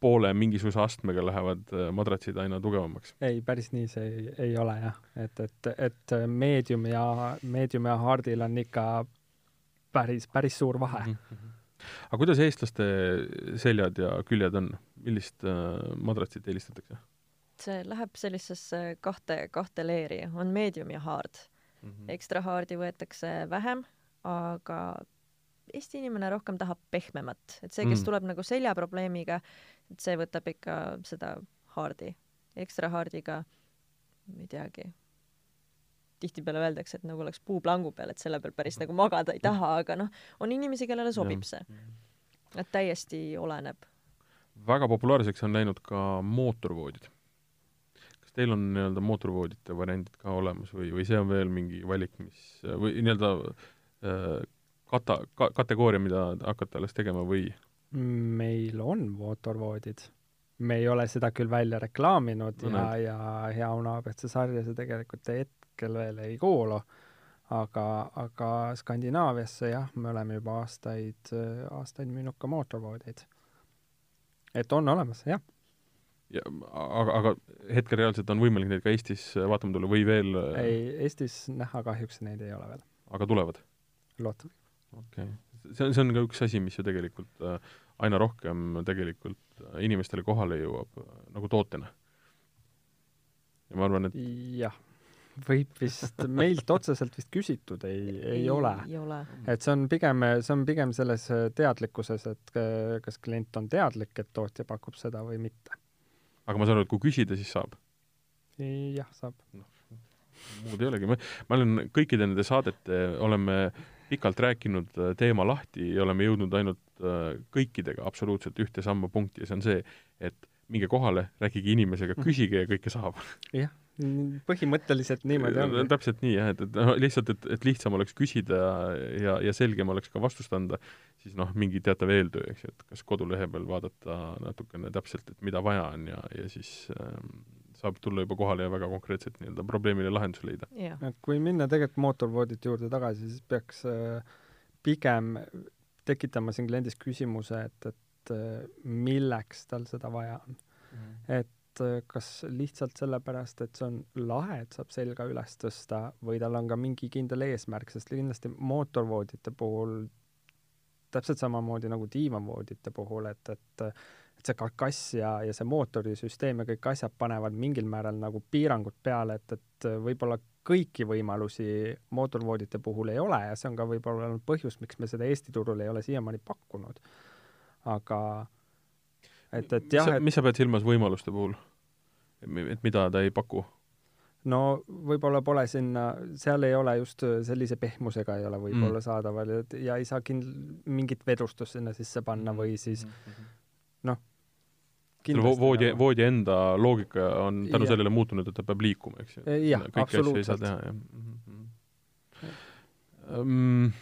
poole mingisuguse astmega lähevad äh, madratsid aina tugevamaks. ei, päris nii see ei, ei ole jah, et, et, et meedium ja, meedium ja hardil on ikka päris, päris suur vahe mm. mm. -hmm. aga kuidas eestlaste seljad ja küljed on, millist äh, madratsit eelistatakse see läheb sellisesse kahte, kahte leeri, on medium ja hard mm? -hmm. ekstra hard'i võetakse vähem, aga Eesti inimene rohkem tahab pehmemat, et see, kes Mm. tuleb nagu seljaprobleemiga, et see võtab ikka seda hard'i. ekstra hard'iga, ma ei teagi, tihtipeale öeldakse, et nagu oleks puu plangu peal, et selle peal päris nagu magada ei taha, aga noh, on inimesi, kellele sobib see. et täiesti oleneb. väga populaarseks on läinud ka mootorvoodid. kas teil on nii-öelda mootorvoodite variandid ka olemas või, või see on veel mingi valik, mis või nii-öelda äh, kata- ka,, kategooria, mida hakata alles tegema või meil on mootorvoodid. me ei ole seda küll välja reklaaminud No ja ja Hea Uno abc sarja see tegelikult hetkel veel ei kuulu, aga, aga Skandinaaviasse jah, me oleme juba aastaid, aastaid müünud ka mootorvoodeid. et on olemas, jah. ja aga, aga hetkel reaalselt on võimalik neid ka Eestis vaatama tulla või veel ei, Eestis näha kahjuks neid ei ole veel. aga tulevad? loodame. Okei okay.. see on, see on ka üks asi, mis ju tegelikult äh, aina rohkem tegelikult äh, inimestele kohale jõuab äh, nagu tootena. ja ma arvan, et jah, võib vist, meilt otseselt vist küsitud ei, ei, ei ole. et see on pigem, see on pigem selles teadlikkuses, et kas klient on teadlik, et tootja pakub seda või mitte aga ma saan aru, et kui küsida, siis saab? jah, saab no,. muud ei olegi, ma, ma olen kõikide nende saadete, oleme pikalt rääkinud äh, teema lahti ja oleme jõudnud ainult äh, kõikidega absoluutselt ühte samma punkti ja see on see, et minge kohale, rääkige inimesega, mhm. küsige ja kõike saab. jah, põhimõtteliselt niimoodi ongi. täpselt nii jah, et, et noh, lihtsalt, et, et lihtsam oleks küsida ja, ja selgem oleks ka vastust anda, siis noh, mingi teatav eeltöö, eks ju, et kas kodulehe peal vaadata natukene täpselt, et mida vaja on ja, ja siis ähm, saab tulla juba kohale ja väga konkreetselt nii-öelda probleemile lahenduse leida. et kui minna tegelikult mootorvoodite juurde tagasi, siis peaks äh, pigem tekitama siin kliendis küsimuse, et, et äh, milleks tal seda vaja on mm. -hmm. et Äh, kas lihtsalt sellepärast, et see on lahe, et saab selga üles tõsta või tal on ka mingi kindel eesmärk, sest kindlasti mootorvoodite puhul täpselt samamoodi nagu diivanvoodite puhul, et, et et see karkass ja, ja see mootorisüsteem ja kõik asjad panevad mingil määral nagu piirangud peale, et, et võib-olla kõiki võimalusi mootorvoodite puhul ei ole ja see on ka võib-olla olnud põhjus, miks me seda Eesti turul ei ole siiamaani pakkunud. aga et, et jah, et mis sa pead silmas võimaluste puhul? et mida ta ei paku? no võib-olla pole sinna, seal ei ole just sellise pehmusega ei ole võib-olla mm. saadaval ja ei saa kind-, mingit vedustust sinna sisse panna või mm, siis mm-hmm. noh, voodi, voodi enda loogika on tänu ja. sellele muutunud, et ta peab liikuma, eks ju. jah, absoluutselt. Mm -hmm.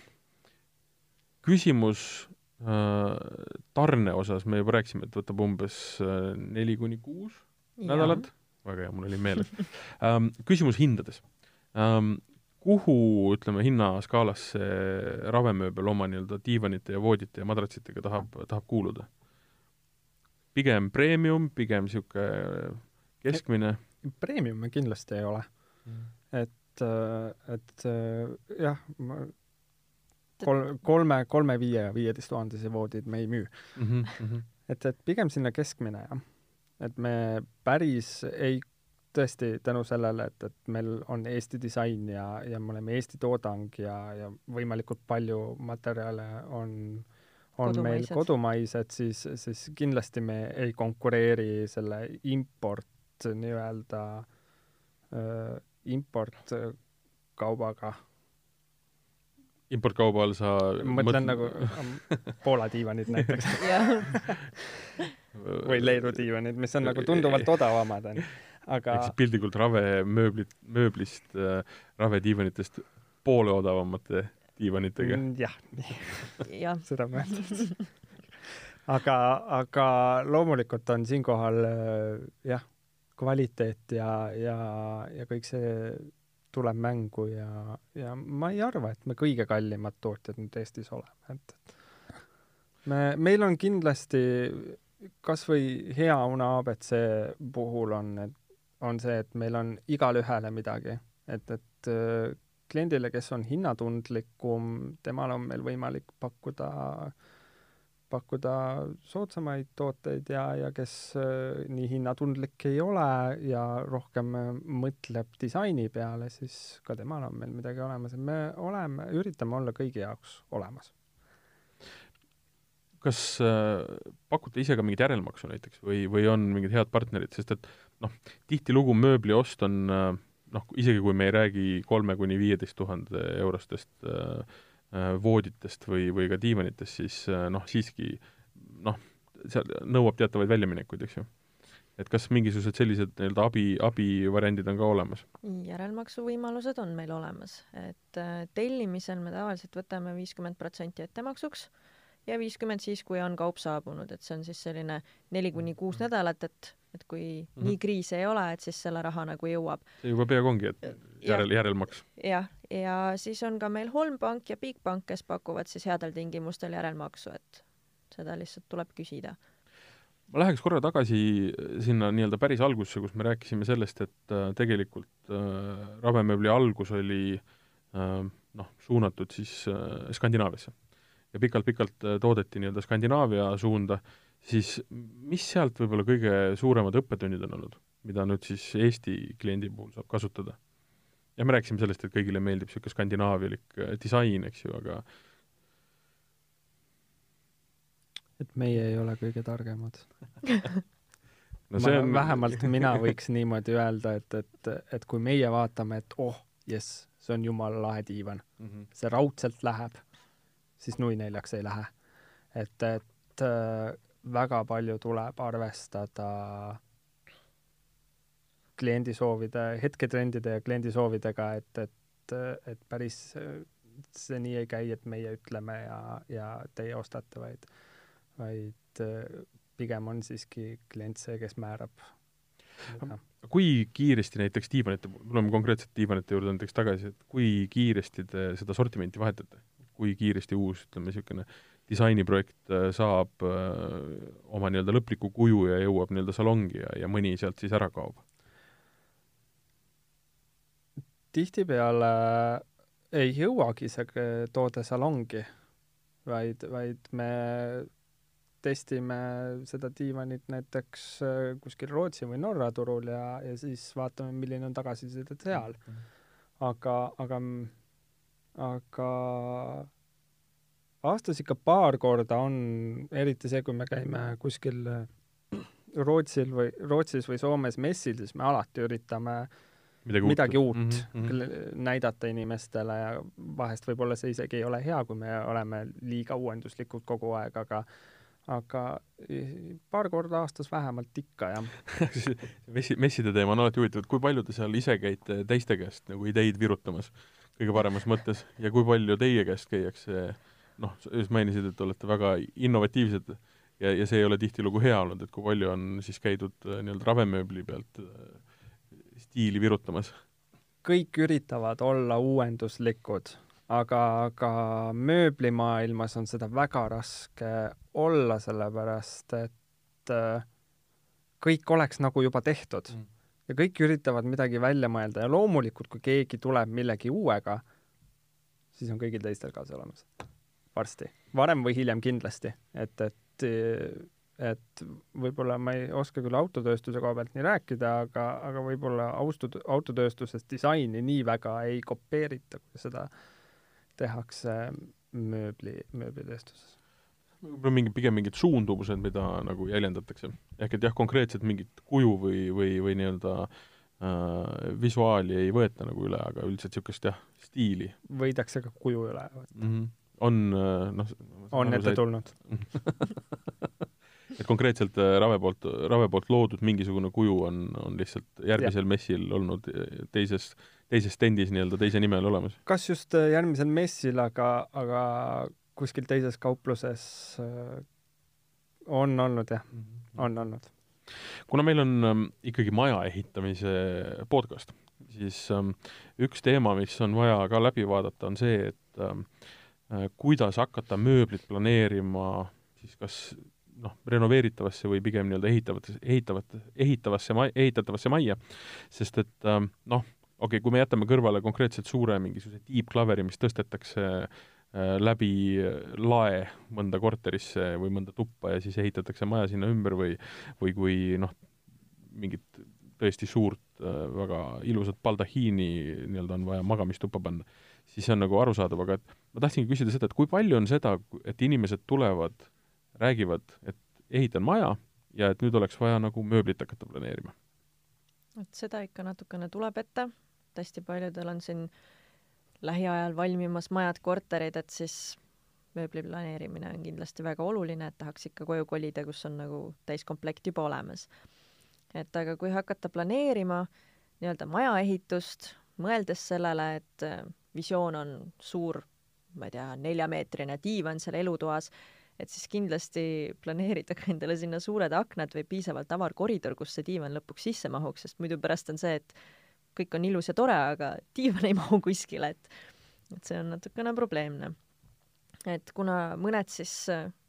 küsimus Äh, tarne osas me juba rääkisime, et võtab umbes äh, neli kuni kuus nädalat, väga hea, mul oli meeles um,. Küsimus hindades um,. kuhu, ütleme, hinnaskaalas see ravemööbel oma nii-öelda diivanite ja voodite ja madratsitega tahab, tahab kuuluda? Pigem premium, pigem niisugune keskmine? Premium kindlasti ei ole mm.. et, äh, et jah, ma kolm, kolme, kolme-viie ja viieteist tuhandese voodid me ei müü mm. -hmm. et, et pigem sinna keskmine, jah. et me päris ei, tõesti tänu sellele, et, et meil on Eesti disain ja, ja me oleme Eesti toodang ja, ja võimalikult palju materjale on on kodumaised. meil kodumaised, siis, siis kindlasti me ei konkureeri selle import nii-öelda äh, importkaubaga importkauba all sa mõtlen mõt... nagu Poola diivanid näiteks või Leedu diivanid, mis on nagu tunduvalt odavamad, onju. aga ehk siis piltlikult ravemööblit, mööblist äh,, ravediivanitest poole odavamate diivanitega. Mm,. jah, seda mõeldud aga, aga loomulikult on siinkohal äh, jah, kvaliteet ja, ja, ja kõik see tuleb mängu ja, ja ma ei arva, et me kõige kallimad tootjad nüüd Eestis oleme, et, et me, meil on kindlasti kas või hea Una abc puhul on, et on see, et meil on igale ühele midagi, et, et äh, kliendile, kes on hinnatundlikum, temal on meil võimalik pakkuda pakkuda soodsamaid tooteid ja, ja kes äh, nii hinnatundlik ei ole ja rohkem äh, mõtleb disaini peale, siis ka temal on meil midagi olemas, et me oleme, üritame olla kõigi jaoks olemas. kas äh, pakute ise ka mingit järelmaksu näiteks või, või on mingid head partnerid, sest et noh, tihtilugu mööbli ost on äh, noh, isegi kui me ei räägi kolme kuni viieteist tuhande eurostest äh, Äh, vooditest või, või ka diivanitest, siis äh, noh, siiski noh, seal nõuab teatavaid väljaminekuid, eks ju. et kas mingisugused sellised nii-öelda abi, abivariandid on ka olemas? järelmaksuvõimalused on meil olemas, et tellimisel me tavaliselt võtame viiskümmend protsenti ettemaksuks ja viiskümmend siis, kui on kaup saabunud, et see on siis selline neli kuni kuus mm. nädalat, et et kui mm -hmm. nii kriis ei ole, et siis selle raha nagu jõuab. see juba peaaegu ongi, et järel, järelmaks. jah, ja siis on ka meil Holmpank ja Bigbank, kes pakuvad siis headel tingimustel järelmaksu, et seda lihtsalt tuleb küsida. ma läheks korra tagasi sinna nii-öelda päris algusesse, kus me rääkisime sellest, et äh, tegelikult äh, ravemööbli algus oli äh, noh, suunatud siis äh, Skandinaaviasse. ja pikalt-pikalt äh, toodeti nii-öelda Skandinaavia suunda, siis mis sealt võib-olla kõige suuremad õppetunnid on olnud, mida nüüd siis Eesti kliendi puhul saab kasutada? ja me rääkisime sellest, et kõigile meeldib niisugune skandinaavialik äh, disain, eks ju, aga et meie ei ole kõige targemad no see on vähemalt mina võiks niimoodi öelda, et, et, et kui meie vaatame, et oh, jess, see on jumala lahe diivan, mm -hmm. see raudselt läheb, siis nui neljaks ei lähe. et, et äh, väga palju tuleb arvestada kliendi soovide, hetketrendide ja kliendi soovidega, et, et, et päris see nii ei käi, et meie ütleme ja, ja teie ostate, vaid, vaid äh, pigem on siiski klient see, kes määrab. kui kiiresti näiteks diivanite, tuleme konkreetselt diivanite juurde näiteks tagasi, et kui kiiresti te seda sortimenti vahetate? kui kiiresti uus, ütleme, niisugune disainiprojekt äh, saab öö, oma nii-öelda lõpliku kuju ja jõuab nii-öelda salongi ja, ja mõni sealt siis ära kaob? tihtipeale ei jõuagi see toode salongi, vaid, vaid me testime seda diivanit näiteks äh, kuskil Rootsi või Norra turul ja, ja siis vaatame, milline on tagasiside seal. aga, aga, aga aastas ikka paar korda on, eriti see, kui me käime kuskil Rootsil või, Rootsis või Soomes messil, siis me alati üritame midagi, midagi uut mm mm -hmm. näidata inimestele ja vahest võib-olla see isegi ei ole hea, kui me oleme liiga uuenduslikud kogu aeg, aga aga paar korda aastas vähemalt ikka, jah. messi, messide teema on alati huvitav, et kui palju te seal ise käite teiste käest nagu ideid virutamas kõige paremas mõttes ja kui palju teie käest käiakse noh, sa just mainisid, et olete väga innovatiivsed ja, ja see ei ole tihtilugu hea olnud, et kui palju on siis käidud äh, nii-öelda ravemööbli pealt äh, stiili virutamas? kõik üritavad olla uuenduslikud, aga, aga mööblimaailmas on seda väga raske olla, sellepärast et äh, kõik oleks nagu juba tehtud mm. ja kõik üritavad midagi välja mõelda ja loomulikult, kui keegi tuleb millegi uuega, siis on kõigil teistel ka see olemas. Varsti, varem või hiljem kindlasti, et, et et võib-olla ma ei oska küll autotööstuse koha pealt nii rääkida, aga, aga võib-olla austud, autotööstuses disaini nii väga ei kopeerita, kui seda tehakse mööbli, mööblitööstuses. võib-olla mingi, pigem mingid suundumused, mida nagu jäljendatakse. ehk et jah, konkreetselt mingit kuju või, või, või nii-öelda äh, visuaali ei võeta nagu üle, aga üldiselt niisugust jah, stiili. võidakse ka kuju üle võtta mm. -hmm. On äh, noh on ette tulnud et konkreetselt äh, Rave poolt, Rave poolt loodud mingisugune kuju on, on lihtsalt järgmisel ja. messil olnud äh, teises, teises stendis nii-öelda teise nime all olemas? kas just järgmisel messil, aga, aga kuskil teises kaupluses on olnud jah -hmm. on olnud. kuna meil on ähm, ikkagi maja ehitamise podcast, siis ähm, üks teema, mis on vaja ka läbi vaadata, on see, et ähm, äh, kuidas hakata mööblit planeerima siis kas noh, renoveeritavasse või pigem nii-öelda ehitavates, ehitavat, ehitavasse ma-, ehitatavasse majja, sest et ähm, noh, okei okay,, kui me jätame kõrvale konkreetselt suure mingisuguse tiibklaveri, mis tõstetakse äh, läbi lae mõnda korterisse või mõnda tuppa ja siis ehitatakse maja sinna ümber või või kui noh, mingit tõesti suurt äh, väga ilusat baldahiini nii-öelda on vaja magamistuppa panna, siis see on nagu arusaadav, aga et ma tahtsingi küsida seda, et kui palju on seda, et inimesed tulevad räägivad, et ehitan maja ja et nüüd oleks vaja nagu mööblit hakata planeerima? et seda ikka natukene tuleb ette, et hästi paljudel on siin lähiajal valmimas majad, korterid, et siis mööbli planeerimine on kindlasti väga oluline, et tahaks ikka koju kolida, kus on nagu täiskomplekt juba olemas. Et aga kui hakata planeerima nii-öelda majaehitust, mõeldes sellele, et visioon on suur, ma ei tea, neljameetrine diivan seal elutoas, et siis kindlasti planeerida ka endale sinna suured aknad või piisavalt avar koridor, kus see diivan lõpuks sisse mahuks, sest muidu pärast on see, et kõik on ilus ja tore, aga diivan ei mahu kuskile, et et see on natukene probleemne. et kuna mõned siis,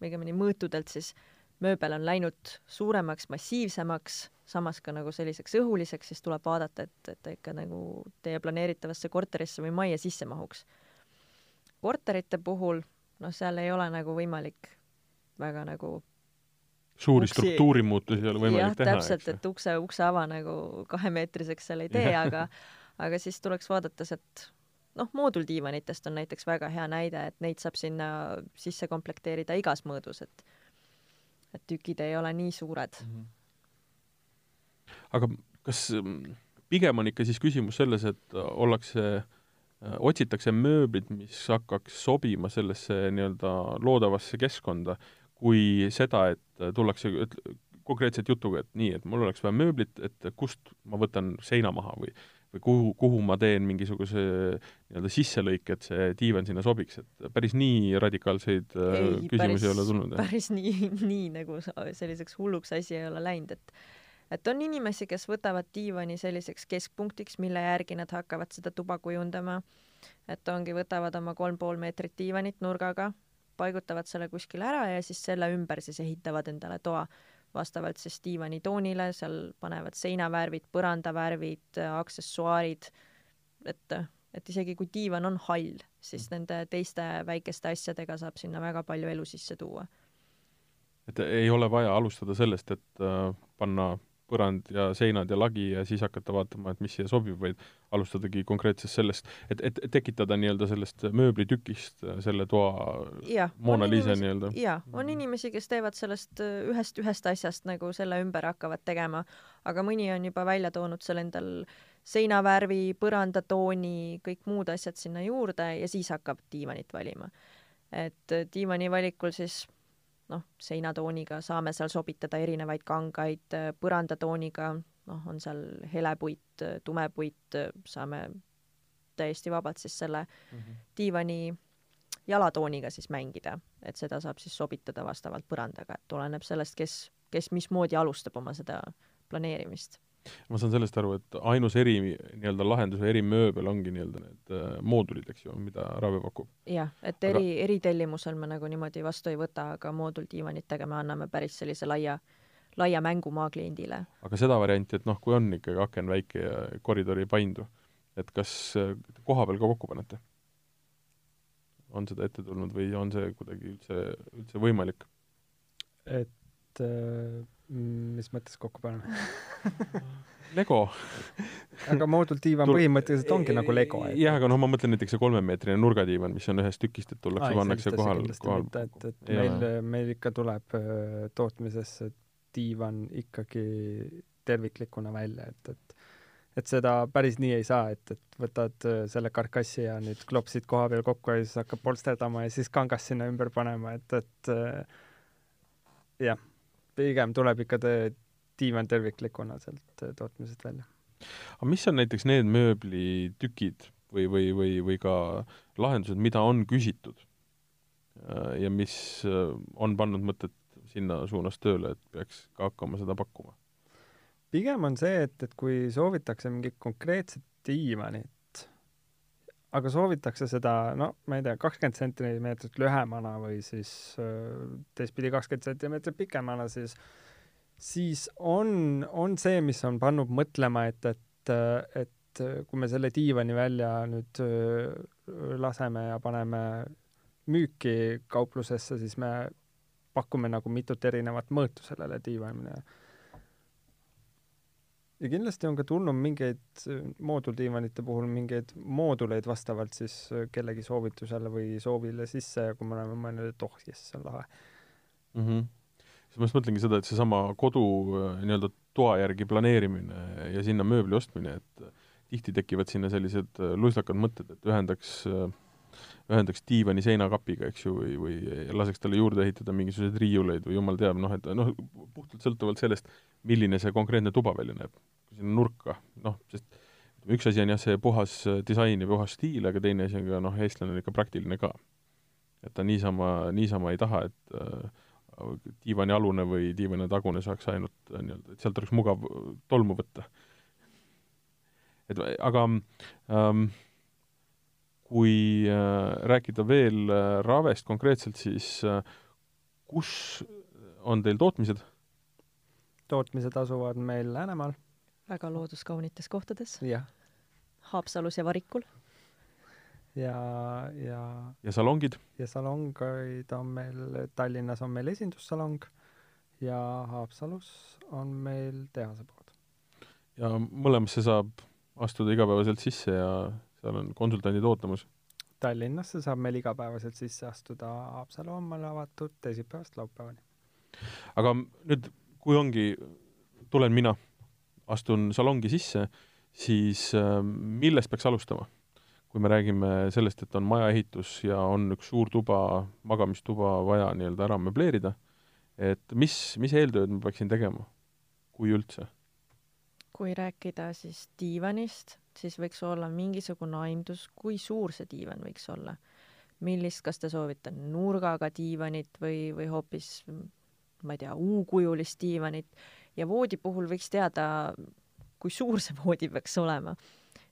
õigemini mõõtudelt siis mööbel on läinud suuremaks, massiivsemaks, samas ka nagu selliseks õhuliseks, siis tuleb vaadata, et, et ta ikka nagu teie planeeritavasse korterisse või majja sisse mahuks. korterite puhul, noh, seal ei ole nagu võimalik väga nagu suuri Uksi- struktuurimuutusi ei ole võimalik jah, teha, täpselt, et ukse, ukse ava nagu kahemeetriseks seal ei tee, aga aga siis tuleks vaadata sealt noh, mooduldiivanitest on näiteks väga hea näide, et neid saab sinna sisse komplekteerida igas mõõdus, et et tükid ei ole nii suured. ju. Aga kas mm, pigem on ikka siis küsimus selles, et ollakse, otsitakse mööblit, mis hakkaks sobima sellesse nii-öelda loodavasse keskkonda, kui seda, et tullakse et konkreetselt jutuga, et nii, et mul oleks vaja mööblit, et kust ma võtan seina maha või või kuhu, kuhu ma teen mingisuguse nii-öelda sisselõike, et see diivan sinna sobiks, et päris nii radikaalseid äh, ei, küsimusi päris, ei ole tulnud, päris nii, nii nagu selliseks hulluks asi ei ole läinud, et et on inimesi, kes võtavad diivani selliseks keskpunktiks, mille järgi nad hakkavad seda tuba kujundama. et ongi, võtavad oma kolm pool meetrit diivanit nurgaga, paigutavad selle kuskile ära ja siis selle ümber siis ehitavad endale toa vastavalt siis diivani toonile, seal panevad seinavärvid, põrandavärvid, aksessuaarid, et, et isegi kui diivan on hall, siis nende teiste väikeste asjadega saab sinna väga palju elu sisse tuua. et ei ole vaja alustada sellest, et äh, panna põrand ja seinad ja lagi ja siis hakata vaatama, et mis siia sobib, vaid alustadagi konkreetselt sellest, et, et tekitada nii-öelda sellest mööblitükist äh, selle toa jah, Mona Lisa nii-öelda. jaa, on Mhm. inimesi, kes teevad sellest äh, ühest, ühest asjast nagu selle ümber hakkavad tegema, aga mõni on juba välja toonud seal endal seinavärvi, põrandatooni, kõik muud asjad sinna juurde ja siis hakkab diivanit valima. et äh, diivani valikul siis noh, seinatooniga saame seal sobitada erinevaid kangaid, põrandatooniga, noh, on seal helepuit, tumepuit, saame täiesti vabalt siis selle diivani jalatooniga siis mängida, et seda saab siis sobitada vastavalt põrandaga, et oleneb sellest, kes, kes mismoodi alustab oma seda planeerimist. Ma saan sellest aru, et ainus eri nii-öelda lahendus või erimööbel ongi nii-öelda need äh, moodulid, eks ju, mida Rave pakub. jah, et Aga- eri, eritellimusel me nagu niimoodi vastu ei võta, aga mooduldiivanitega me anname päris sellise laia, laia mängumaa kliendile. aga seda varianti, et noh, kui on ikkagi aken väike ja koridor ei paindu, et kas äh, koha peal ka kokku panete? on seda ette tulnud või on see kuidagi üldse, üldse võimalik? et äh, mis mõttes kokku paneme Lego. aga mooduldiivan Tul- põhimõtteliselt ongi nagu Lego, jah, aga noh, ma mõtlen näiteks see kolmemeetrine nurgadiivan, mis on ühest tükist, et tullakse, pannakse kohal, kohal et, et Ei meil meil ikka tuleb öö, tootmisesse diivan ikkagi terviklikuna välja, et, et et seda päris nii ei saa, et, et võtad öö, selle karkassi ja nüüd klopsid koha peal kokku ja siis hakkad polsterdama ja siis kangas sinna ümber panema, et, et öö, jah, pigem tuleb ikka tõ- diivan terviklikuna sealt öö, tootmisest välja. aga mis on näiteks need mööblitükid või, või, või, või ka lahendused, mida on küsitud äh, ja mis äh, on pannud mõtet sinna suunas tööle, et peaks ka hakkama seda pakkuma? pigem on see, et, et kui soovitakse mingit konkreetset diivanit, aga soovitakse seda, no ma ei tea, kakskümmend sentimeetrit lühemana või siis teistpidi kakskümmend sentimeetrit pikemana, siis siis on, on see, mis on pannud mõtlema, et, et, et kui me selle diivani välja nüüd laseme ja paneme müüki kauplusesse, siis me pakume nagu mitut erinevat mõõtu sellele diivanile ja kindlasti on ka tulnud mingeid äh, mooduldiivanite puhul mingeid mooduleid vastavalt siis äh, kellegi soovitusele või soovile sisse ja kui me oleme mõelnud, et oh jess, see on lahe. mm. -hmm. siis ma just mõtlengi seda, et seesama kodu äh, nii-öelda toa järgi planeerimine ja sinna mööbli ostmine, et äh, tihti tekivad sinna sellised äh, lustakad mõtted, et ühendaks, ühendaks diivani seinakapiga, eks ju, või, või laseks talle juurde ehitada mingisuguseid riiuleid või jumal teab, noh, et noh, puhtalt sõltuvalt sellest, milline see konkreetne tuba välja näeb. kui sinna nurka, noh, sest üks asi on jah, see puhas äh, disain ja puhas stiil, aga teine asi on ka noh, eestlane on ikka praktiline ka. et ta niisama, niisama ei taha, et äh, diivanialune või diivani tagune saaks ainult äh, nii-öelda, et sealt oleks mugav äh, tolmu võtta. et aga ähm, kui äh, rääkida veel äh, Ravest konkreetselt, siis äh, kus on teil tootmised? tootmised asuvad meil Läänemaal. väga looduskaunites kohtades. Haapsalus ja Varikul. ja, ja ja salongid? ja salongid on meil, Tallinnas on meil esindussalong ja Haapsalus on meil tehasepood. ja mõlemasse saab astuda igapäevaselt sisse ja seal on konsultandid ootamas? Tallinnasse saab meil igapäevaselt sisse astuda, Haapsalu on meil avatud teisipäevast laupäevani. aga nüüd, kui ongi, tulen mina, astun salongi sisse, siis äh, millest peaks alustama? kui me räägime sellest, et on majaehitus ja on üks suur tuba, magamistuba vaja nii-öelda ära möbleerida, et mis, mis eeltööd ma peaksin tegema, kui üldse? kui rääkida siis diivanist, siis võiks olla mingisugune aimdus, kui suur see diivan võiks olla. millist, kas te soovite nurgaga diivanit või, või hoopis ma ei tea, U-kujulist diivanit ja voodi puhul võiks teada, kui suur see voodi peaks olema.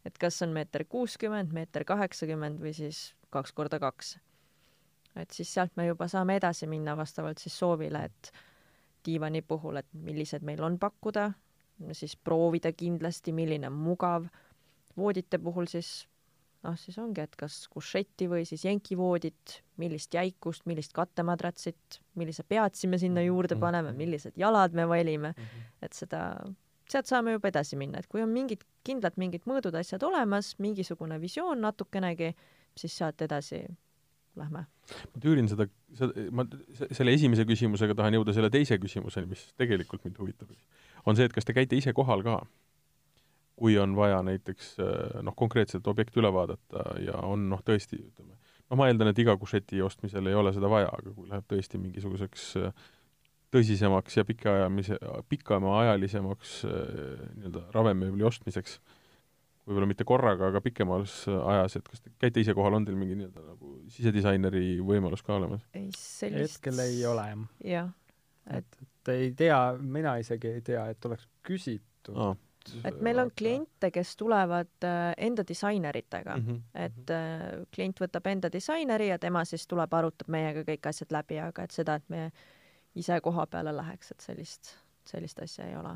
et kas on meeter kuuskümmend, meeter kaheksakümmend või siis kaks korda kaks. et siis sealt me juba saame edasi minna vastavalt siis soovile, et diivani puhul, et millised meil on pakkuda, siis proovida kindlasti, milline on mugav. Voodite puhul siis noh, siis ongi, et kas kušetti või siis jenkivoodit, millist jäikust, millist kattemadratsit, millise peatsi me sinna juurde Mhm. paneme, millised jalad me valime, Mhm. et seda, sealt saame juba edasi minna, et kui on mingid kindlad mingid mõõdud, asjad olemas, mingisugune visioon natukenegi, siis sealt edasi lähme. ma tüürin seda, seda, ma se- selle esimese küsimusega tahan jõuda selle teise küsimuseni, mis tegelikult mind huvitab. on see, et kas te käite ise kohal ka? Kui on vaja näiteks äh, noh, konkreetselt objekt üle vaadata ja on noh, tõesti ütleme, no ma eeldan, et iga kušeti ostmisel ei ole seda vaja, aga kui läheb tõesti mingisuguseks äh, tõsisemaks ja pikaajamise, pikemaajalisemaks äh, nii-öelda ravemööbli ostmiseks, võib-olla mitte korraga, aga pikemas ajas, et kas te käite ise kohal, on teil mingi nii-öelda nagu sisedisaineri võimalus ka olemas? ei, sellist hetkel ei ole jah. jah, et, et ei tea, mina isegi ei tea, et oleks küsitud aa, et meil on kliente, kes tulevad äh, enda disaineritega mm, -hmm. et äh, klient võtab enda disaineri ja tema siis tuleb, arutab meiega kõik asjad läbi, aga et seda, et me ise koha peale läheks, et sellist, sellist asja ei ole.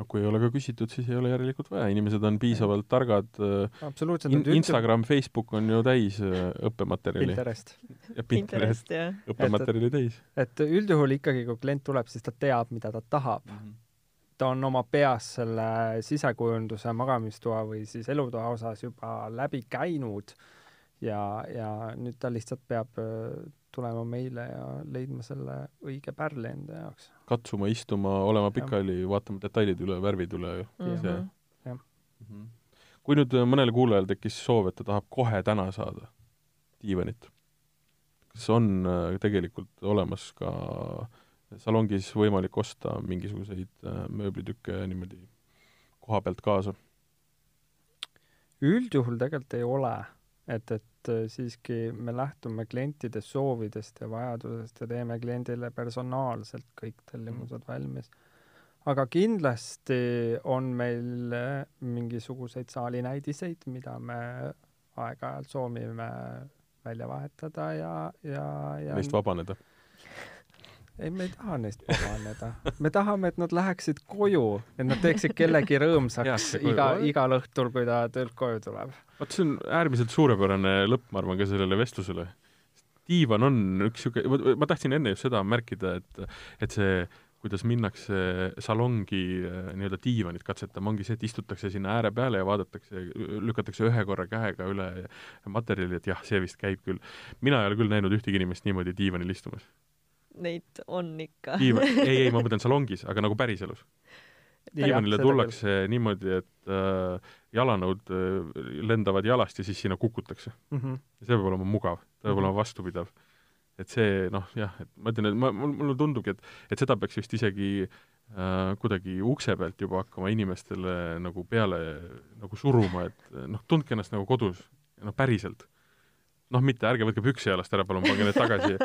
noh, kui ei ole ka küsitud, siis ei ole järelikult vaja, inimesed on piisavalt targad äh, absoluutselt In, nad üldse- Instagram, Facebook on ju täis äh, õppematerjali Pinterest. ja Pinterest jah. õppematerjali täis. et üldjuhul ikkagi, kui klient tuleb, siis ta teab, mida ta tahab. Ta on oma peas selle sisekujunduse magamistoa või siis elutoa osas juba läbi käinud ja, ja nüüd ta lihtsalt peab äh, tulema meile ja leidma selle õige pärli enda jaoks. katsuma, istuma, olema pikali, vaatama detailid üle, värvid üle ju. see. Mhm. Mhm. kui nüüd äh, mõnel kuulajal tekkis soov, et ta tahab kohe täna saada diivanit, kas on äh, tegelikult olemas ka salongis võimalik osta mingisuguseid äh, mööblitükke niimoodi koha pealt kaasa? üldjuhul tegelikult ei ole, et, et äh, siiski me lähtume klientide soovidest ja vajadusest ja teeme kliendile personaalselt kõik tellimused valmis. aga kindlasti on meil äh, mingisuguseid saalinäidiseid, mida me aeg-ajalt soovime välja vahetada ja, ja, ja Neist vabaneda? ei, me ei taha neist vabaneda. me tahame, et nad läheksid koju, et nad teeksid kellegi rõõmsaks iga, igal õhtul, kui ta töölt koju tuleb. vot see on äärmiselt suurepärane lõpp, ma arvan, ka sellele vestlusele. diivan on üks niisugune, ma tahtsin enne just seda märkida, et, et see, kuidas minnakse salongi äh, nii-öelda diivanit katsetama, ongi see, et istutakse sinna ääre peale ja vaadatakse, lükatakse ühe korra käega üle materjali, et jah, see vist käib küll. mina ei ole küll näinud ühtegi inimest niimoodi diivanil istumas. Neid on ikka. ei, ei, ma mõtlen salongis, aga nagu päriselus. diivanile tullakse niimoodi, et äh, jalanõud äh, lendavad jalast ja siis sinna kukutakse mm. -hmm. ja see peab olema mugav, ta peab Mhm. olema vastupidav. et see noh, jah, et ma ütlen, et ma, mul, mulle tundubki, et, et seda peaks vist isegi äh, kuidagi ukse pealt juba hakkama inimestele nagu peale nagu suruma, et noh, tundke ennast nagu kodus, noh päriselt. Noh, mitte ärge võtke püksi jalast ära, palun pange need tagasi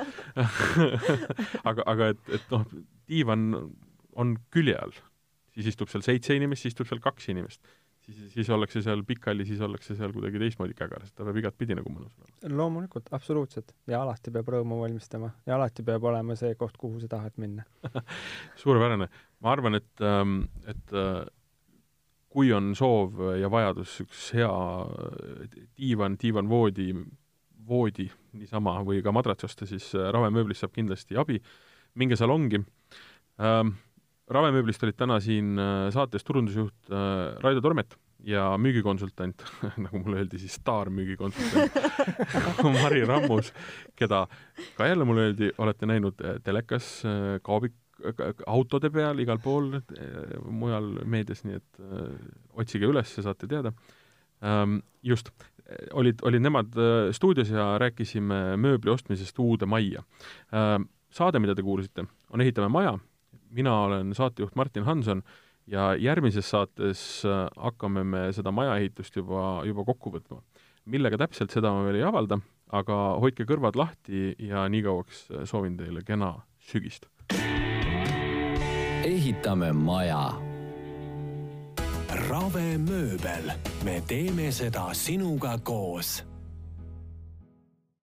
aga, aga et, et noh, diivan on külje all, siis istub seal seitse inimest, siis istub seal kaks inimest. siis, siis ollakse seal pikali, siis ollakse seal kuidagi teistmoodi kägaras, ta peab igatpidi nagu mõnus olema. loomulikult, absoluutselt. ja alati peab rõõmu valmistama ja alati peab olema see koht, kuhu sa tahad minna suurepärane. ma arvan, et, ähm, et äh, kui on soov ja vajadus üks hea diivan, diivanvoodi, voodi niisama või ka madrats osta, siis äh, Rave mööblist saab kindlasti abi. minge salongi ähm,. Rave mööblist olid täna siin äh, saates turundusjuht äh, Raido Tormet ja müügikonsultant nagu mulle öeldi siis staarmüügikonsultant Mari Rammus, keda ka jälle mulle öeldi, olete näinud telekas, kaubik, autode peal, igal pool mujal meedias, nii et otsige üles, saate teada. Just, olid, olid nemad stuudios ja rääkisime mööbli ostmisest uude majja. Saade, mida te kuulsite, on Ehitame maja, mina olen saatejuht Martin Hanson ja järgmises saates hakkame me seda majaehitust juba, juba kokku võtma. millega täpselt, seda ma veel ei avalda, aga hoidke kõrvad lahti ja nii kauaks soovin teile kena sügist ehitame maja. Rave mööbel, me teeme seda sinuga koos